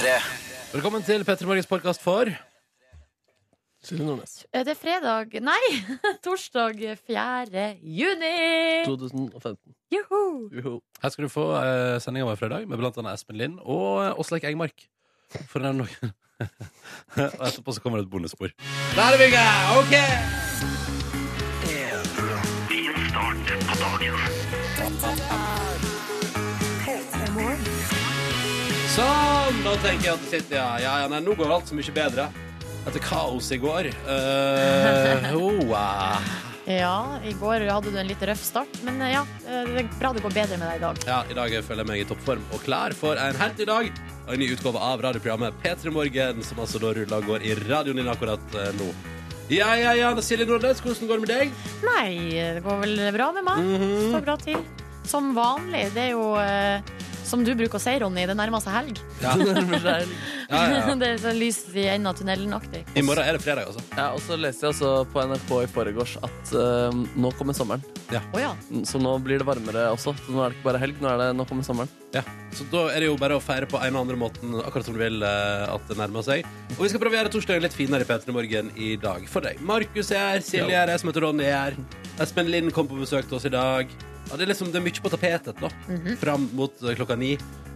P3. Velkommen til Petter Morgens podkast for Silje Nordnes. Eh, Det er fredag Nei, torsdag 4. juni! 2015. Juhu! Juhu. Her skal du få eh, sendinga vår fredag med blant annet Espen Lind og uh, Åsleik Engmark. For å nevne noe. og etterpå så kommer det et bonusspor. Der er vi i gang! OK! Sånn, da tenker jeg at det sitter ja, ja, ja, nei, nå går alt så mye bedre. Etter kaos i går. Uh, oh, uh. Ja, i går hadde du en litt røff start, men eh, ja, eh, det er bra det går bedre med deg i dag. Ja, I dag føler jeg meg i toppform og klar for en helt ny dag. Og en ny utgave av radioprogrammet P3 Morgen, som altså da ruller og går i radioen din akkurat nå. Ja, ja, ja, Silje Nordnes, hvordan går det med deg? Nei, det går vel bra med meg. Mhm. Står bra til. Som vanlig. Det er jo som du bruker å si, Ronny, det nærmer seg helg. Ja, Det nærmer seg helg. ja, ja, ja. det er så lys i enden av tunnelen-aktig. I morgen er det fredag, altså. Ja, og så leste jeg også på NRK i forgårs at uh, nå kommer sommeren. Oh, ja. Så nå blir det varmere også. Så nå er det ikke bare helg, nå, er det, nå kommer sommeren. Ja. Så da er det jo bare å feire på en og andre måten akkurat som du vil uh, at det nærmer seg. Og vi skal prøve å gjøre torsdagen litt finere i P3 Morgen i dag for deg. Markus er her, Silje er her, jeg som heter Ronny er her. Espen Lind kom på besøk til oss i dag. Ja, det, er liksom, det er mye på tapetet nå, fram mot eh, klokka ni.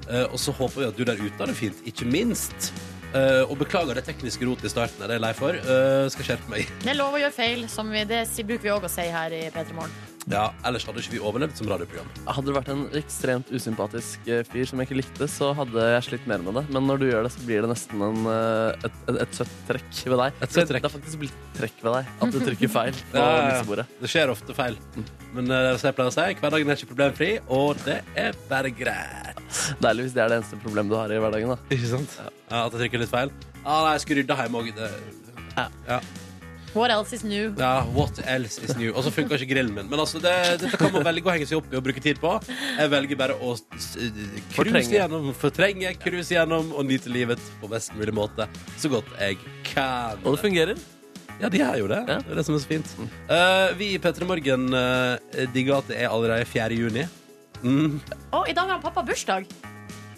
Eh, og så håper vi at du der ute har det fint, ikke minst. Eh, og beklager det tekniske rotet i starten, det jeg er lei for. Eh, skal skjerpe meg. Det er lov å gjøre feil, som vi, det si- bruker vi òg å si her i P3 Morgen. Ja, ellers hadde ikke vi overlevd som radioprogram. Hadde du vært en ekstremt usympatisk eh, fyr som jeg ikke likte, så hadde jeg slitt mer med det. Men når du gjør det, så blir det nesten en, eh, et, et, et søtt trekk ved deg. Et søtt trekk. Det er faktisk blitt trekk ved deg. At du trykker feil på Ja, ja, ja. Det skjer ofte feil. Men uh, som jeg pleier å si, hverdagen er ikke problemfri, og det er bare greit. Deilig hvis det er det eneste problemet du har i hverdagen. da Ikke sant? Ja, At jeg trykker litt feil. Ah, nei, jeg skulle rydda hjemme òg. Ja. What else is new? ja, what else is new? Og så funka ikke grillen min. Men altså, det, dette kan man velge å henge seg opp i og bruke tid på. Jeg velger bare å s- cruise gjennom, fortrenge, cruise gjennom og nyte livet på best mulig måte. Så godt jeg kan. Og det fungerer. Ja, de er jo det. Ja. Det er det som er så fint. Uh, vi i P3 Morgen uh, digger at det er allerede 4. juni. Mm. Å, I dag har pappa bursdag.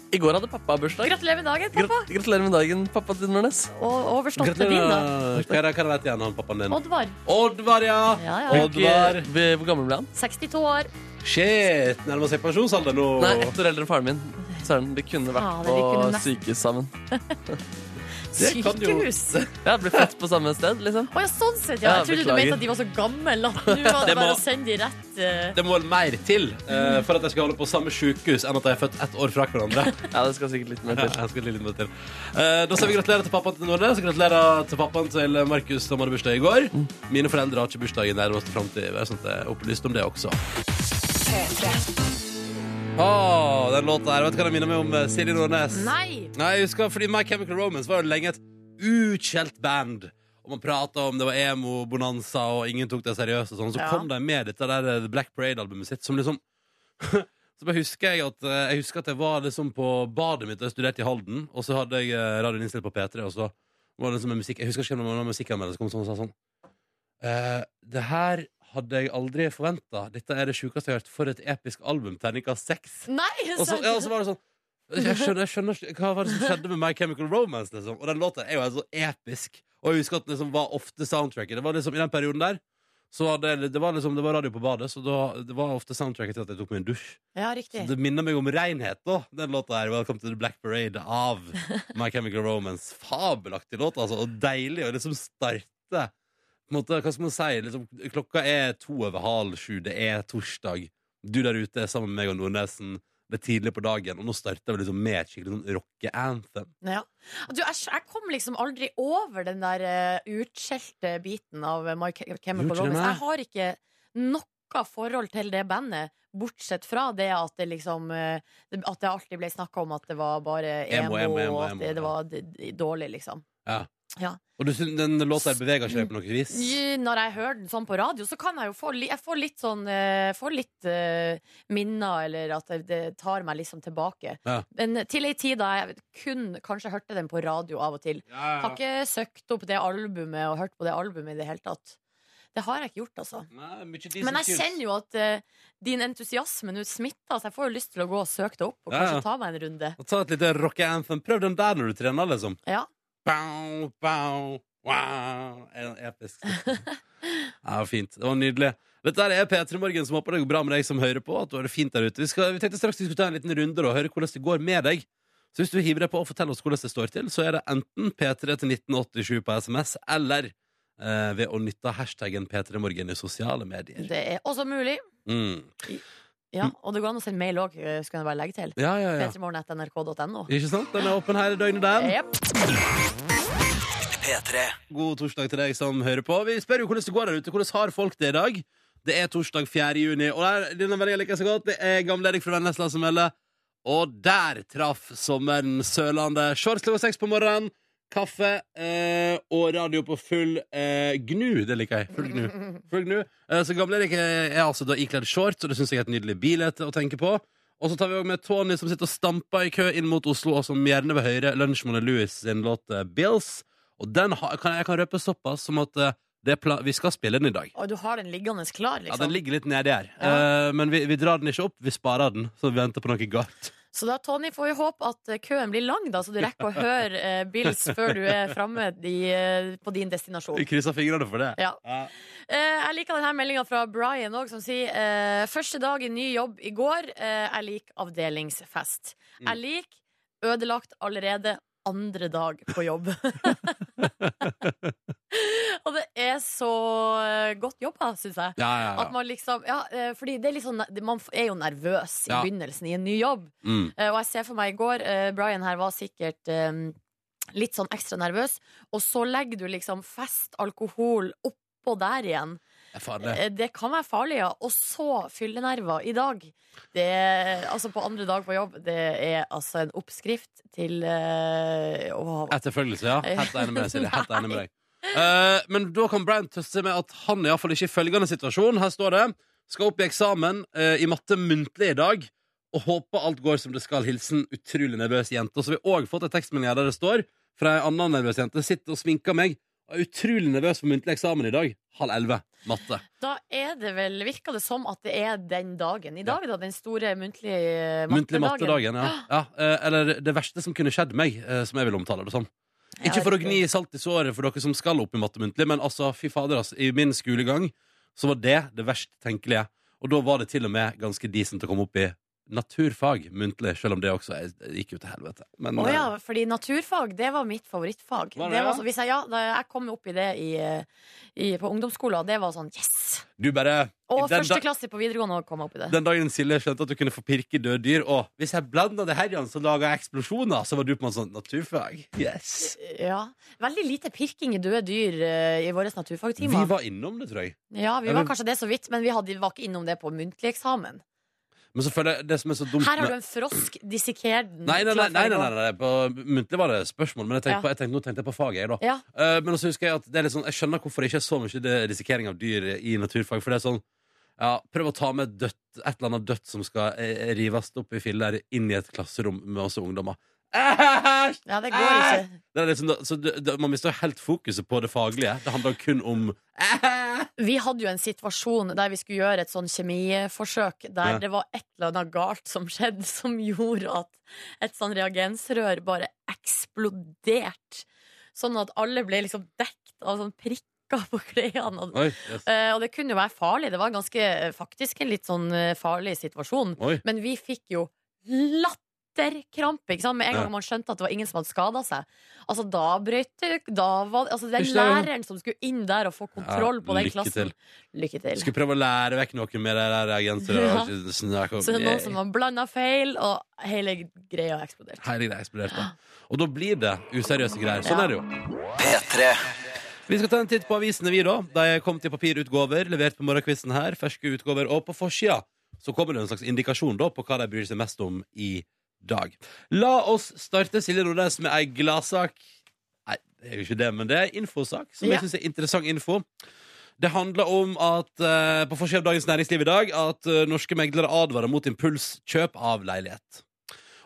I går hadde pappa bursdag. Gratulerer med dagen, pappa. Grat gratulerer med dagen, pappa til Nørnes Og overstått med din, da. Hva er det igjen, han pappaen din? Oddvar. Oddvar, ja! Ja, ja. Oddvar. Hvor gammel ble han? 62 år. Shit, nærmer seg pensjonsalder nå. Nei, ett år eldre enn faren min. Søren, vi kunne vært ja, de kunne på sykehus sammen. Det kan jo- Sykehus. Ja, ble født på samme sted, liksom. Å ja, sånn sett, ja. Ja, Jeg trodde du beklager. mente at de var så gamle. At nå var det Det må- bare å sende de rett eh, Det må vel mer til eh, for at jeg skal holde på samme sykehus enn at jeg er født ett år fra hverandre. Ja, det skal sikkert litt mer Ja, til. jeg skal litt mer til. Eh, da sier vi gratulerer til pappaen til Nordnes. Gratulerer til pappaen til Markus, som hadde bursdag i går. Mine foreldre har ikke bursdag i nærmeste framtid. Sånn at jeg er opplyst om det også. Åh, den låta her. Vet du hva den minner meg om? eh, Silje Nordnes. Nei! Nei, jeg husker, fordi My Chemical Romance var jo lenge et utskjelt band. Og man prata om det var emo-bonanza, og ingen tok det seriøst. Og sånn. Så Ja. kom de med dette der eh, The Black Parade-albumet sitt, som liksom Så bare husker jeg at eh, Jeg husker at jeg var liksom på badet mitt da jeg studerte i Halden, og så hadde jeg eh, radioen innstilt på P3, og så var det liksom en musikk Jeg husker ikke om det var musikkanmelder som kom sånn og sa sånn eh, Det her hadde jeg aldri forventa. Dette er det sjukeste jeg har hørt. For et episk album. Terningkast seks. Nei! Og så, ja, og så var det sånn jeg skjønner, jeg skjønner ikke Hva var det som skjedde med My Chemical Romance? Liksom? Og den låta er jo helt så episk. Og jeg husker at den liksom var ofte soundtracket. Det var liksom I den perioden der så hadde, det, det, var liksom, det var radio på badet, så da, det var ofte soundtracket til at jeg tok meg en dusj. Ja, Så det minner meg om renhet, da, den låta her. 'Welcome to the Black Parade' av My Chemical Romance. Fabelaktig låt, altså. Og deilig å liksom starte måte, Hva skal man si? Liksom, klokka er to over halv sju, det er torsdag. Du der ute er sammen med meg og Nordnesen. Det er tidlig på dagen, og nå starter vi liksom med et skikkelig sånn rocke-anthem. Ja. Du, jeg, jeg kom liksom aldri over den der uh, utskjelte biten av My Chemical Romance. Jeg har ikke noe forhold til det bandet, bortsett fra det at det liksom uh, At det alltid ble snakka om at det var bare Emo, emo, emo, emo, og at det, det var dårlig, liksom. Ja. Ja. Og du synes den låta beveger seg på noe vis? Når jeg hører den sånn på radio, så kan jeg jo få, jeg får litt sånn eh, Får litt uh, minner, eller at det, tar meg liksom tilbake. Ja. Men til ei tid da jeg kun kanskje hørte den på radio av og til. Har ikke søkt opp det albumet og hørt på det albumet i det hele tatt. Det har jeg ikke gjort, altså. Nei, Men jeg kjenner jo at uh, din entusiasme nå smitter, så jeg får jo lyst til å gå og søke det opp og Ja, kanskje ta meg en runde. Og Ta et lite rocke-anthem. Prøv den der når du trener, liksom. Ja. Bow, bow, wow. En episk. Ja, fint. Det var nydelig. Dette er P3 Morgen, som håper det går bra med deg som hører på. At du har det fint der ute. Vi, skal, vi tenkte straks vi skulle ta en liten runde da, og høre hvordan det går med deg. Så hvis du hiver deg på og forteller oss hvordan det står til, så er det enten P3 til 1987 på SMS, eller eh, ved å nytte hashtaggen P3morgen i sosiale medier. Det er også mulig. Mm. Ja, og det går an å sende mail òg, skal jeg bare legge til. Ja, ja, ja. p3morgen.nrk.no. Ikke sant? Den er åpen her i døgnet, den. Yep. God torsdag til deg som hører på. Vi spør jo hvordan det går der ute. Hvordan har folk det i dag? Det er torsdag 4. juni, og der, denne meldingen liker jeg så godt. Det er gamle Erik fra Vennesla som melder. Og der traff sommeren Sørlandet. Shorts klokka seks på morgenen. Kaffe eh, og radio på full eh, gnu. Det liker jeg. Full gnu. Full gnu. Eh, så gamle Erik er, er altså da ikledd shorts, og det syns jeg er et nydelig bilete å tenke på. Og så tar vi òg med Tony som sitter og stamper i kø inn mot Oslo, og som gjerne vil høre Lunsjmon Louis sin låt eh, Bills. Og den ha, kan, jeg kan røpe såpass som at eh, det er pla vi skal spille den i dag. Og du har den liggende klar, Ja, liksom. Den ligger litt nedi her. Ja. Eh, men vi, vi drar den ikke opp, vi sparer den, så vi venter på noe godt. Så da, Tony, får vi håpe at eh, køen blir lang, da, så du rekker å høre eh, Bills før du er framme eh, på din destinasjon. Vi krysser fingrene for det. Ja. Eh, jeg liker denne meldinga fra Brian òg, som sier eh, Første dag i ny jobb i går. Eh, jeg liker avdelingsfest. Mm. Jeg liker ødelagt allerede andre dag på jobb. Og det er så eh, godt jobba, syns jeg. Ja, ja, At man liksom, ja, eh, fordi det er litt sånn, Man er jo nervøs i Ja. begynnelsen i en ny jobb. Mm. Eh, Og jeg ser for meg i går Brian her var sikkert eh, litt sånn ekstra nervøs. Og så legger du liksom fest, alkohol oppå der igjen. Er farlig. Eh, Det kan være farlig, ja. Og så fyllenerver i dag. Det, altså på andre dag på jobb. Det er altså en oppskrift til uh, å Etterfølgelse, ja. Helt enig med deg, Silje. Helt enig med deg. Uh, men da kan Brian tøste seg med at han er iallfall ikke i følgende situasjon. Her står det skal opp i eksamen uh, i matte muntlig i dag. Og håper alt går som det skal. Hilsen utrolig nervøs jente. Og så har vi òg fått en tekstmelding der det står fra ei anna nervøs jente. Sitter og sminker meg. Og er utrolig nervøs for muntlig eksamen i dag. Halv elleve. Matte. Da er det vel, virker det som at det er den dagen i dag, da. Den store muntlige Muntlig mattedagen. mattedagen, ja. ja. eh, Eller det verste som kunne skjedd meg, eh, som jeg vil omtale det som. Ikke for å gni salt i såret for dere som skal opp i matte muntlig, men altså, fy fader, altså, i min skolegang så var det det verst tenkelige. Og da var det til og med ganske decent å komme opp i naturfag muntlig, selv om det også er- gikk jo til helvete. Men Å eh, ja, fordi naturfag, det var mitt favorittfag. Var det, det var, så- hvis jeg, ja, da jeg kom opp i det i, eh, i, på ungdomsskolen, det var sånn yes! du bare Og første da, klasse på videregående òg kom jeg opp i det. den dagen Silje skjønte at du kunne få pirke døde dyr, og hvis jeg blanda det her igjen, så laga jeg eksplosjoner, så var du på en sånn naturfag. Yes! Ja. Veldig lite pirking i døde dyr eh, i våre Vi var innom det, tror jeg. Ja, vi var kanskje det så vidt, men vi hadde, var ikke innom det på muntlig eksamen. Men så føler jeg det som er så dumt Her har du en frosk, disseker den. Nei, nei, nei, nei, nei, nei. På, muntlig var det spørsmål, men jeg tenkte på, jeg tenkte, nå tenkte jeg på faget. Jeg, da. Ja. Uh, men så husker jeg at det er litt sånn, jeg skjønner hvorfor det ikke er så mye det risikering av dyr i naturfag. For det er sånn ja, Prøv å ta med dødt, et eller annet dødt som skal eh, rives opp i filler, inn i et klasserom med også ungdommer. Æsj! ja, det går ikke. Det er liksom, så det, det, man mister helt fokuset på det faglige. Det handler kun om Æsj! Vi hadde jo en situasjon der vi skulle gjøre et sånn kjemiforsøk, der Ja. det var et eller annet galt som skjedde, som gjorde at et sånn reagensrør bare eksploderte. Sånn at alle ble liksom dekt av sånn prikk på klærne. Og, Oi, yes. Uh, og det kunne jo være farlig. Det var ganske, faktisk en litt sånn eh, farlig situasjon. Oi. Men vi fikk jo latterkrampe ikke sant? med en gang man skjønte at det var ingen som hadde skada seg. Altså Da brøt det da var, altså, Den det, er læreren som skulle inn der og få kontroll Ja, på den lykke klassen til. Lykke til. Skulle prøve å lære vekk noe med det der reagensrøret. Ja. og Så det er noen som har blanda feil, og hele greia har eksplodert. Hele greia eksploderte. Og da blir det useriøse greier. Sånn Ja. er det jo. P3. Vi skal ta en titt på avisene, vi, da. De er kommet i papirutgaver, levert på morgenkvisten her. Ferske utgaver. Og på forsida så kommer det en slags indikasjon da på hva de bryr seg mest om i dag. La oss starte, Silje Nordnes, med ei gladsak. Nei, det er jo ikke det, men det er infosak som jeg syns er interessant info. Det handler om at eh, på forskjell av Dagens Næringsliv i dag at eh, norske meglere advarer mot impulskjøp av leilighet.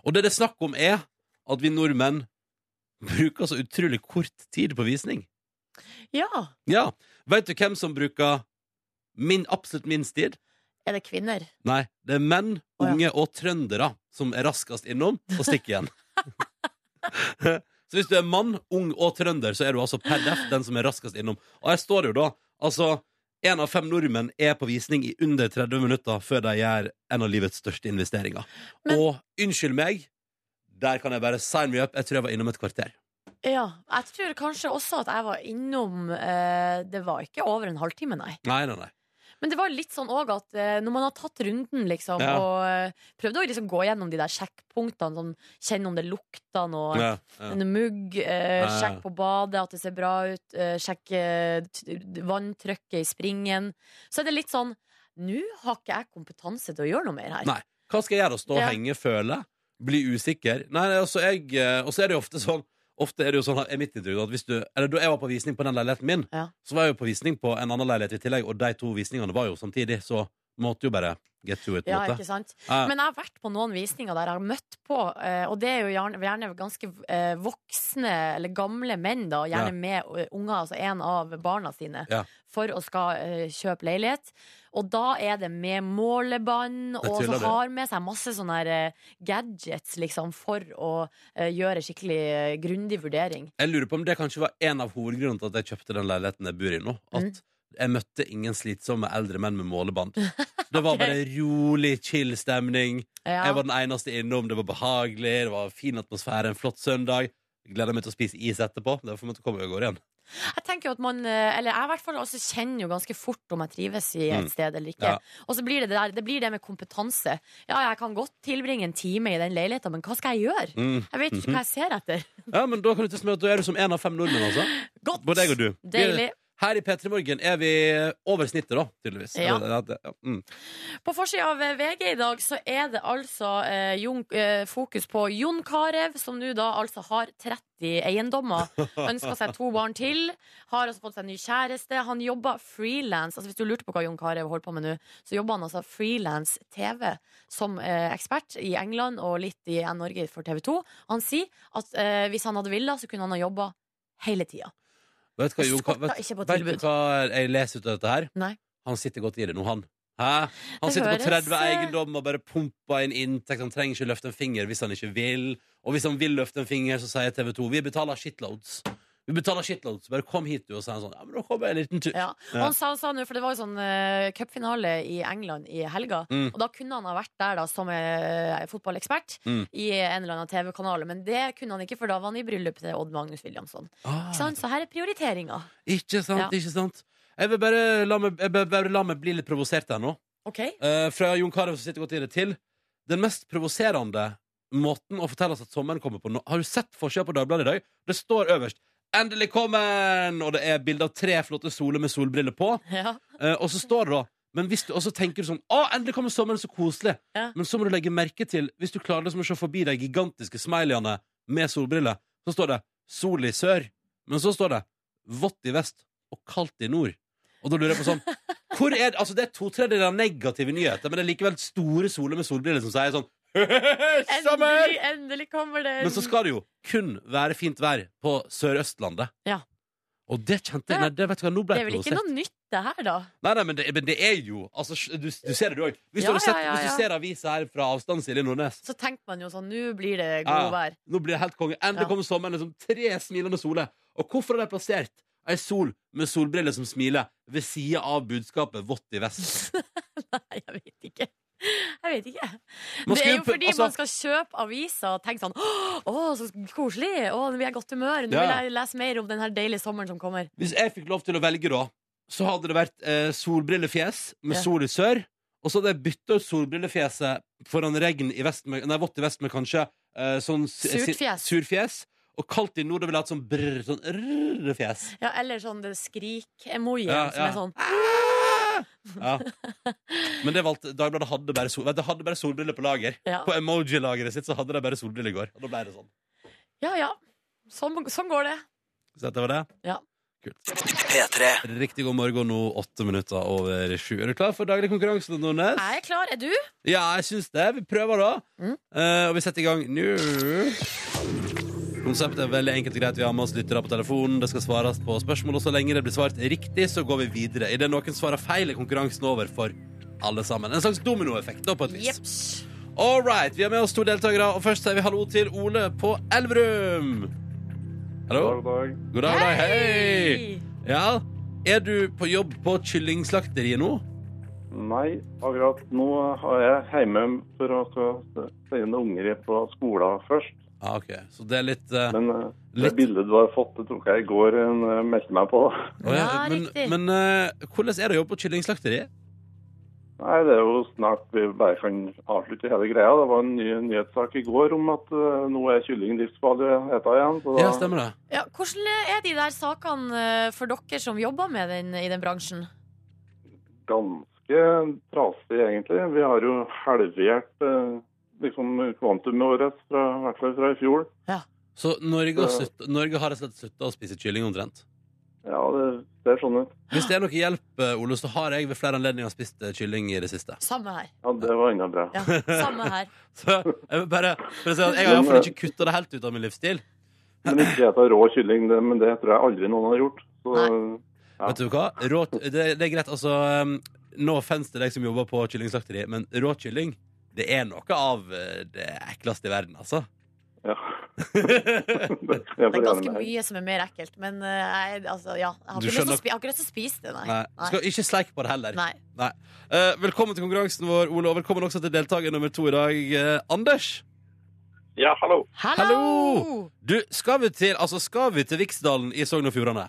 Og det det er snakk om, er at vi nordmenn bruker så utrolig kort tid på visning. Ja. Ja, Vet du hvem som bruker min, absolutt minst tid. Er det kvinner? Nei, det er menn, unge og trøndere som er raskest innom og stikker igjen. så hvis du er mann, ung og trønder, så er du altså per def den som er raskest innom. Og her står det jo da altså én av fem nordmenn er på visning i under 30 minutter før de gjør en av livets største investeringer. Men- Og unnskyld meg, der kan jeg bare sign me up. Jeg tror jeg var innom et kvarter. Ja. Jeg tror kanskje også at jeg var innom eh, Det var ikke over en halvtime, nei. Nei, nei, nei. Men det var litt sånn òg at eh, når man har tatt runden, liksom, Ja. og eh, prøvd å liksom gå gjennom de der sjekkpunktene, sånn, kjenne om det lukter noe Ja, ja. En mugg, eh, sjekk på badet, at det ser bra ut, eh, sjekk eh, vanntrykket i springen. Så er det litt sånn Nå har ikke jeg kompetanse til å gjøre noe mer her. Nei. Hva skal jeg gjøre? Stå og henge, føle? Bli usikker? Nei, altså jeg Og så er det jo ofte sånn Ofte er det jo sånn er mitt inntrykk at hvis du Eller da jeg var på visning på den leiligheten min, Ja. så var jeg jo på visning på en annen leilighet i tillegg, og de to visningene var jo samtidig, så måtte jo bare get to it, Ja, måte. ikke sant? Ja. Men jeg har vært på noen visninger der jeg har møtt på, eh, og det er jo gjerne, gjerne ganske eh, voksne eller gamle menn, da, gjerne Ja. med eh, unger, altså en av barna sine, Ja. for å skal kjøpe leilighet. Og da er det med målebånd, og så har med seg masse sånne gadgets, liksom, for å gjøre skikkelig grundig vurdering. Jeg lurer på om det kanskje var en av hovedgrunnene til at jeg kjøpte den leiligheten jeg bor i nå. At Mm. Jeg møtte ingen slitsomme eldre menn med målebånd. Det var bare rolig, chill stemning. Ja. Jeg var den eneste innom. Det var behagelig, det var fin atmosfære, en flott søndag. Gleder meg til å spise is etterpå. Derfor måtte jeg komme og gå igjen. Jeg tenker jo at man eh, Eller jeg i hvert fall også kjenner jo ganske fort om jeg trives i et Mm. sted eller ikke. Ja. Og så blir det det der Det blir det med kompetanse. Ja, jeg kan godt tilbringe en time i den leiligheten, men hva skal jeg gjøre? Mm. Jeg vet ikke hva jeg ser etter. Ja, men Da kan du til smøre at du er du som en av fem nordmenn, altså. Godt! Både jeg og du. Deilig. Her i P3 Morgen er vi over snittet, da, tydeligvis. Ja. Mm. På forsida av eh, VG i dag så er det altså eh, Jon, eh, fokus på Jon Carew, som nå da altså har 30 eiendommer. Ønsker seg to barn til. Har altså fått seg ny kjæreste. Han jobber frilans. Altså hvis du lurte på hva Jon Carew holder på med nå, så jobber han altså frilans TV som eh, ekspert i England og litt i Norge for TV 2. Han sier at eh, hvis han hadde villet, så kunne han ha jobba hele tida. Vet du hva, Jon, skorter vet, ikke på vet du tilbud. hva jeg leser ut av dette her? Nei. Han sitter godt i det nå, han. Hæ? Han Det sitter på høres, 30 eh, eiendom og bare pumper inn inntekt. Han trenger ikke løfte en finger hvis han ikke vil. Og hvis han vil løfte en finger, så sier TV 2 vi betaler shitloads. Vi betaler shitloads. Bare kom hit, du. Og så er han sånn Ja, men da kommer jeg en liten tur. Ja. Og han sa, sa nå, for det var jo sånn uh, cupfinale i England i helga. Mm. Og da kunne han ha vært der da som eh, fotballekspert Mm. i en eller annen TV-kanal. Men det kunne han ikke, for da var han i bryllup til Odd Magnus Williamson. Ah, Ikke sant? Så her er prioriteringa. ikke sant, Ja. ikke sant. Jeg vil bare la meg, jeg vil bare la meg bli litt provosert her nå. OK? Eh, fra Jon Carew som sitter godt i det til den mest provoserende måten å fortelle oss at sommeren kommer på nå. Har du sett forsida på Dagbladet i dag? Det står øverst 'Endelig kommen!' Og det er bilde av tre flotte soler med solbriller på. Ja. Eh, og så står det da men hvis du, Og så tenker du sånn 'Å, endelig kommer sommeren, så koselig'. Ja. Men så må du legge merke til, hvis du klarer liksom å se forbi de gigantiske smileyene med solbriller, så står det 'Sol i sør'. Men så står det 'Vått i vest og kaldt i nord'. Og da lurer jeg på sånn hvor er altså det er to tredjedeler negative nyheter, men det er likevel store soler med solbriller som sier sånn Sommer! Endelig, endelig kommer det Men så skal det jo kun være fint vær på Sør-Østlandet. Ja. Og det kjente jeg Nei, det vet du hva, nå ble Det er vel ikke noe nytt, det her, da? Nei, nei, men det, men det er jo altså, du, du ser det, du òg. Hvis, Ja, ja, ja, hvis du ser avisa her fra avstand, Silje Nordnes Så tenker man jo sånn Nå blir det godvær. Nå blir det helt konge. Endelig kommer sommeren. Liksom, tre smilende soler. Og hvorfor har de plassert ei sol med solbriller som smiler, ved sida av budskapet 'vått i vest'? Nei, jeg vet ikke. Jeg vet ikke. Det er jo fordi altså- man skal kjøpe aviser og tenke sånn Å, så koselig! Å, vi jeg i godt humør. Nå vil jeg lese mer om den her deilige sommeren som kommer. Hvis jeg fikk lov til å velge, da, så hadde det vært eh, solbrillefjes med Ja. sol i sør. Og så hadde jeg bytta ut solbrillefjeset foran regn i vest med, Nei, vått i vest med kanskje eh, sånn surfjes. Fjes. surfjes. Og kaldt i nord, da ville jeg hatt sånn brr, sånn rrr-fjes. Ja, eller sånn skrik-emoji, Ja, som ja. er sånn Ja. Men det valgte Dagbladet hadde bare, sol, du, hadde bare solbriller på lager. Ja, På emoji-lageret sitt så hadde de bare solbriller i går. Og da ble det sånn. ja. ja. Sånn, sånn går det. Så dette var det? Ja. Kult. Riktig god morgen nå, åtte minutter over sju. Er du klar for daglig konkurranse, Nordnes? Jeg er klar. Er du? Ja, jeg syns det. Vi prøver, da. Mm. Uh, og vi setter i gang nå. Konseptet er veldig enkelt og greit. Vi har med oss lyttere på telefonen. Det skal svares på spørsmål, og så lenge det blir svart riktig, så går vi videre. Idet noen svarer feil, er konkurransen over for alle sammen. En slags dominoeffekt, da, på et vis. Jeps. All right, vi har med oss to deltakere, og først sier vi hallo til Ole på Elverum. Hallo. God dag. God dag, Hei. Hei! Ja, er du på jobb på kyllingslakteriet nå? Nei, akkurat nå har jeg hjemme for å sende unger på skolen først. Ah, ok, så det er litt uh, Men eh, det Litt- bildet du har fått, det tok jeg i går. En, uh, meldte meg på. Oh, Ja, men, riktig. men eh, hvordan er det å jobbe på kyllingslakteri? Nei, det er jo snart vi bare kan avslutte hele greia. Det var en ny nyhetssak i går om at nå er kylling livsfarlig heta igjen. Så da, Ja, stemmer det. Ja, hvordan er de der sakene for dere som jobber med den i den bransjen? ganske trasig, egentlig. Vi har jo halvert eh, liksom kvantumet vårt, fra, i hvert fall fra i fjor. Så Norge, har slutt- Norge har rett og slett slutta å spise kylling omtrent? Ja, det ser sånn ut. Hvis det er noe hjelp, eh, Ole, så har jeg ved flere anledninger spist eh, kylling i det siste. Samme her. Ja, det var enda bra. Ja, samme her. Så jeg vil bare jeg har iallfall ikke kutta det helt ut av min livsstil. Men ikke spise rå kylling, det, men det tror jeg aldri noen har gjort. Så Ja. Vet du hva? Rå, det, det er greit, altså No offence til deg som jobber på kyllingslakteri, men rå kylling det er noe av eh, det ekleste i verden, altså. ja. det, er ganske mye som er mer ekkelt, men eh, jeg, altså, ja, jeg, har ikke lyst til å spi- jeg har ikke lyst til å spise det, nei. Nei. Skal ikke sleike på det heller. Nei. Eh, velkommen til konkurransen vår, Ole, og velkommen også til deltaker nummer to i dag, uh, Anders. Ja, hallo. Hallo! Hallo! Du, skal vi til, altså, skal vi til Viksdalen i Sogn og Fjordane?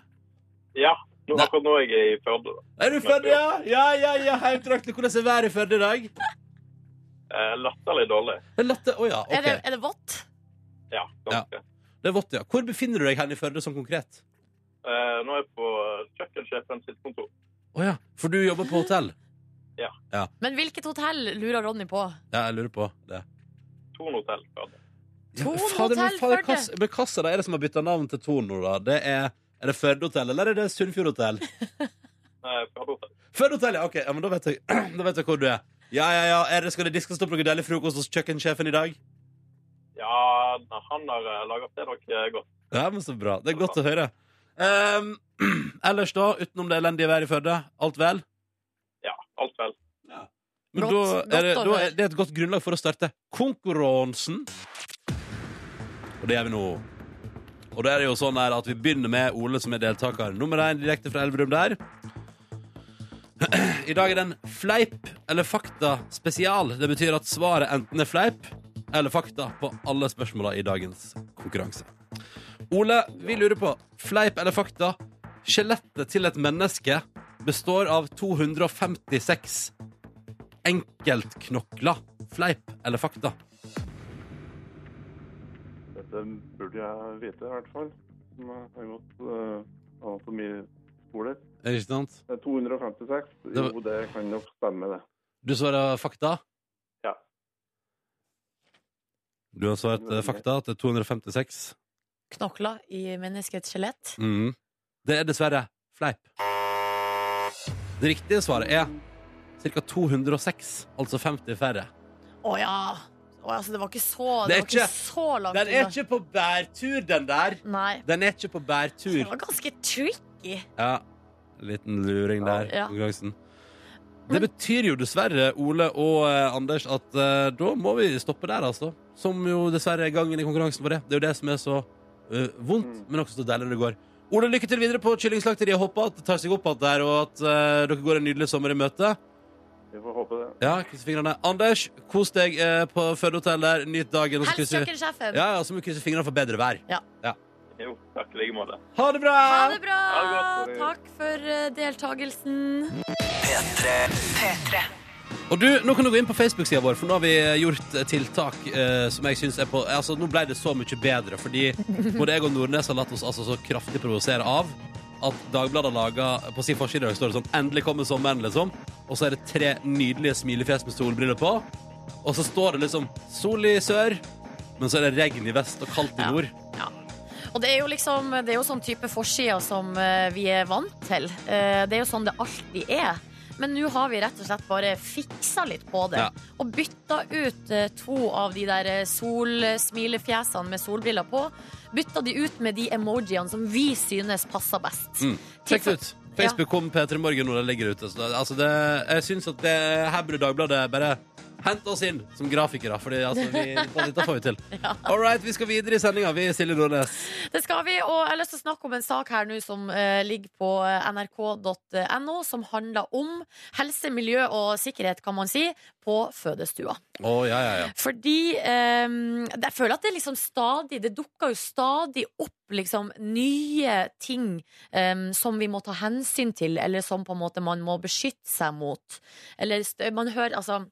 Ja, nå, akkurat nå er jeg i Førde. Er du i Førde, ja? Ja, ja, ja, heimtraktene. Hvordan er været i Førde i dag? Eh, latterlig dårlig. Latter, er ja, okay. Er, det, er det vått? Ja, ganske. Det er vått, ja. Hvor befinner du deg hen i Førde sånn konkret? Eh, nå er jeg på kjøkkensjefen sitt kontor. Å ja, for du jobber på hotell? Ja. Men hvilket hotell lurer Ronny på? Ja, jeg lurer på det. Tornhotell. Førde. Ja, fader, men fader, hva- Men hva er det som har bytta navn til Thon nå, da? Det er, er det Førde hotell, eller er det Sunnfjord hotell? Eh, Førde hotell. Ja. Ok, ja, men da vet, jeg, da vet jeg hvor du er. Ja, ja, ja. Er det, skal det diskes opp noe deilig frokost hos kjøkkensjefen i dag? Ja, han har uh, laga til dere godt. Ja, men så bra. Det er godt å høre. Um, ellers, da, utenom det elendige været i Førde, alt vel? Ja, alt vel. Men Godt- da er det, da er det et godt grunnlag for å starte konkurransen. Og det gjør vi nå. Og da er det jo sånn her at vi begynner med Ole, som er deltaker nummer én direkte fra Elverum der. I dag er det en fleip eller fakta spesial. Det betyr at svaret enten er fleip eller fakta på alle spørsmåla i dagens konkurranse. Ole, vi lurer på fleip eller fakta. Skjelettet til et menneske består av 256 enkeltknokler. Fleip eller fakta? Dette burde jeg vite, i hvert fall. Som har gått uh, anatomiskole. Ikke sant? Det er 256. Det Jo, det kan nok stemme, det. Du svarer fakta? Ja. Du har svart eh, fakta til 256. Knokler i menneskets skjelett? Mm. Det er dessverre fleip. Det riktige svaret er ca. 206, altså 50 færre. Å ja! Å, altså, det var ikke så, Det det var ikke ikke- så langt Den er unna. ikke på bærtur, den der. Nei. Den er ikke på Det bærtur. var ganske tricky. Ja, liten luring der. Ja. konkurransen. Det betyr jo dessverre, Ole og eh, Anders, at eh, da må vi stoppe der, altså. Som jo dessverre er gangen i konkurransen vår. Det Det er jo det som er så eh, vondt, Mm. men også så deilig når det går. Ole, lykke til videre på Kyllingslakteriet. Håper at det tar seg opp igjen der, og at eh, dere går en nydelig sommer i møte. Vi får håpe det. Ja, fingrene. Anders, kos deg eh, på fødehotellet. Nyt dagen. og så Helst krysser- kjøkkensjefen. Ja, ja, så må vi krysse fingrene for bedre vær. Jo, takk i like måte. Ha det bra! Ha det bra! Ha det godt. Takk for eh, deltagelsen. Og du, Nå kan du gå inn på Facebook-sida vår, for nå har vi gjort eh, tiltak eh, som jeg syns er på Altså, Nå ble det så mye bedre, fordi både jeg og Nordnes har latt oss altså så kraftig provosere av at Dagbladet laga På sin forside står det sånn 'Endelig kommer sommeren', liksom. Og så er det tre nydelige smilefjes med solbriller på. Og så står det liksom 'Sol i sør', men så er det regn i vest og kaldt i Ja. nord. Og det er jo liksom Det er jo sånn type forsider som eh, vi er vant til. Eh, det er jo sånn det alltid er. Men nå har vi rett og slett bare fiksa litt på det. Ja. Og bytta ut eh, to av de der solsmilefjesene med solbriller på. Bytta de ut med de emojiene som vi synes passer best. Mm. Sjekk det ut. Facebook kom P3 Morgen når det ligger ute. Altså det, jeg syns at det, her burde Dagbladet bare hente oss inn som grafikere. for altså, vi, dette får vi til. All right, vi skal videre i sendinga. Vi Silje Nordnes. Det skal vi, og jeg har lyst til å snakke om en sak her nå som uh, ligger på eh, nrk.no, som handler om helse, miljø og sikkerhet, kan man si, på fødestua. Ja, ja, ja. Fordi um, jeg føler at det liksom stadig Det dukker jo stadig opp liksom nye ting um, som vi må ta hensyn til, eller som på en måte man må beskytte seg mot. Eller man hører altså